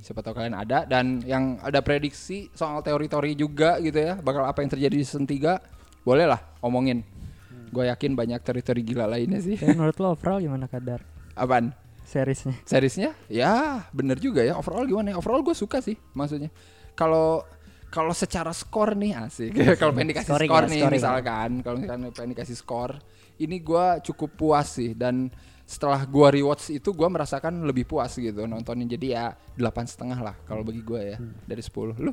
Siapa tahu kalian ada dan yang ada prediksi soal teori-teori juga gitu ya, bakal apa yang terjadi di season 3, boleh lah omongin. Gue yakin banyak teori-teori gila lainnya sih.
Tapi menurut lo overall gimana kadar
Apaan?
seriesnya?
Seriesnya? Ya, bener juga ya. Overall gimana? ya? Overall gue suka sih, maksudnya. Kalau kalau secara skor nih asik. kalau pengen dikasih
Scoring
skor
ya,
nih
scoring.
misalkan, kalau misalkan pengen dikasih skor, ini gue cukup puas sih dan setelah gua rewatch itu gua merasakan lebih puas gitu nontonnya jadi ya delapan setengah lah kalau bagi gua ya
Hmm.
dari 10 lu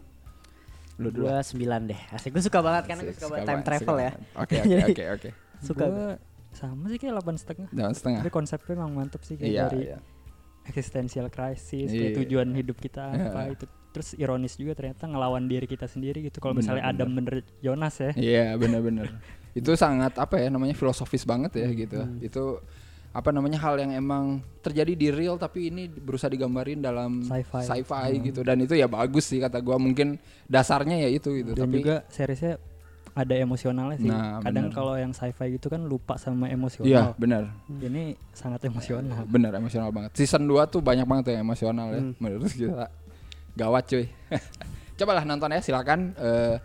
lu dulu
Gua 9 deh. Asik gue suka banget karena gue
Asik,
suka
suka
banget time travel ya.
oke oke oke oke
Suka
Gua sama sih kayak 8 setengah.
delapan setengah
Tapi konsepnya emang mantep sih kayak
iya
dari
iya
existential crisis,
Iya.
kayak tujuan hidup kita
Iya.
apa itu. Terus ironis juga ternyata ngelawan diri kita sendiri gitu. Kalau
Bener,
misalnya Adam bener Jonas ya.
Iya benar-benar. itu sangat apa ya namanya filosofis banget ya gitu. Itu apa namanya hal yang emang terjadi di real tapi ini berusaha digambarin dalam
Sci-fi.
gitu. Dan itu ya bagus sih kata gua mungkin dasarnya ya itu gitu.
Dan
tapi
juga seriesnya ada emosionalnya sih.
Nah,
Kadang kalau yang sci-fi gitu kan lupa sama
iya
emosional.
benar.
Ini sangat emosional.
benar emosional banget. Season 2 tuh banyak banget yang emosional ya
Hmm.
menurut kita gawat cuy. Cobalah nonton ya silakan. Eh,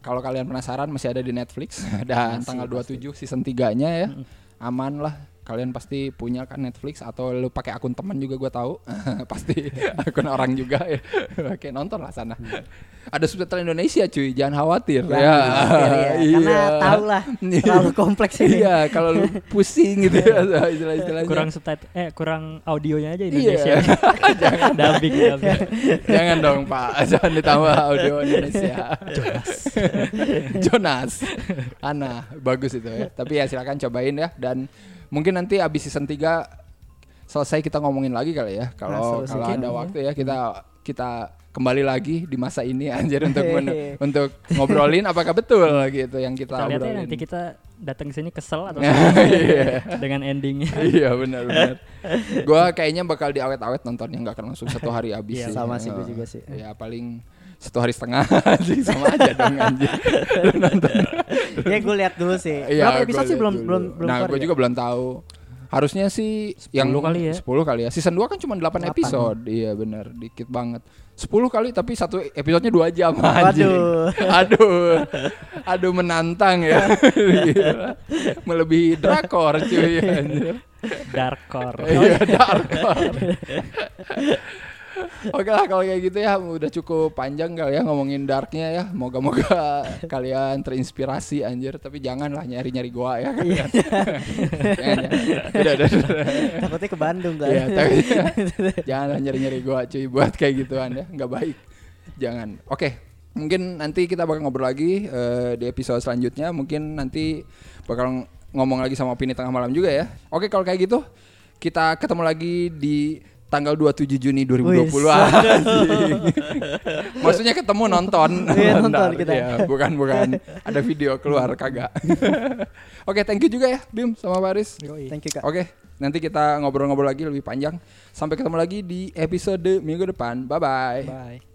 kalau kalian penasaran masih ada di Netflix. Dan
Masih,
tanggal
pasti.
27 season 3 nya ya aman lah kalian pasti punya kan Netflix atau lu pakai akun teman juga gua tahu pasti akun orang juga ya oke nonton lah sana ada subtitle Indonesia cuy jangan khawatir
Jangan
ya
khawatir ya, Karena tahu lah terlalu kompleks ini.
iya kalau lu pusing gitu ya istilah-istilahnya
Kurang subtitle eh kurang audionya aja
Iya.
Indonesia. dubbing dubbing.
Jangan dong Pak, jangan ditambah audio Indonesia. Jonas. Jonas. Ana, bagus itu ya. Tapi ya silakan cobain ya dan mungkin nanti abis season 3 selesai kita ngomongin lagi kali ya. Kalau
Nah,
kalau ada
Mungkin.
waktu ya kita kita kembali lagi di masa ini anjir untuk men- untuk ngobrolin apakah betul gitu yang kita,
Kita lihat ya
obrolin.
nanti kita datang ke sini kesel atau
Iya.
dengan endingnya.
iya benar benar. Gua kayaknya bakal diawet-awet nontonnya nggak akan langsung satu hari habis.
Iya,
sih.
sama sih, gua
Eh,
juga sih.
Ya paling satu hari setengah anjing sama aja dong. Lu nonton.
ya gue lihat dulu sih.
Iya,
Berapa episode sih belum belum belum
Nah, gue
ya?
juga belum tahu. Harusnya sih yang
kali ya.
10 kali ya. Season 2 kan cuma 8
Delapan.
episode. Iya benar, dikit banget. 10 kali tapi satu episodenya 2 jam.
Waduh.
Aduh. Aduh menantang ya. Melebihi drakor cuy anjir.
Dark core.
Iya, Darkor. Oke lah kalau kayak gitu ya udah cukup panjang kali ya ngomongin darknya ya. Moga-moga kalian terinspirasi anjir. Tapi janganlah nyari-nyari gua ya.
Iya.
Jangan, jangan. Udah, udah, udah.
Takutnya ke Bandung kan.
Iya, tapi janganlah nyari-nyari gua cuy buat kayak gituan ya. nggak baik. Jangan. Oke. Mungkin nanti kita bakal ngobrol lagi eh, di episode selanjutnya. Mungkin nanti bakal ngomong lagi sama opini tengah malam juga ya. Oke, kalau kayak gitu kita ketemu lagi di tanggal 27 Juni 2020.
Wih,
Anjing. Maksudnya ketemu nonton.
Iya, nonton
Bentar,
kita.
iya, bukan bukan ada video keluar kagak. Oke, thank you juga ya Bim sama Paris.
Thank you Kak.
Oke, nanti kita ngobrol-ngobrol lagi lebih panjang. Sampai ketemu lagi di episode minggu depan. Bye bye.
Bye.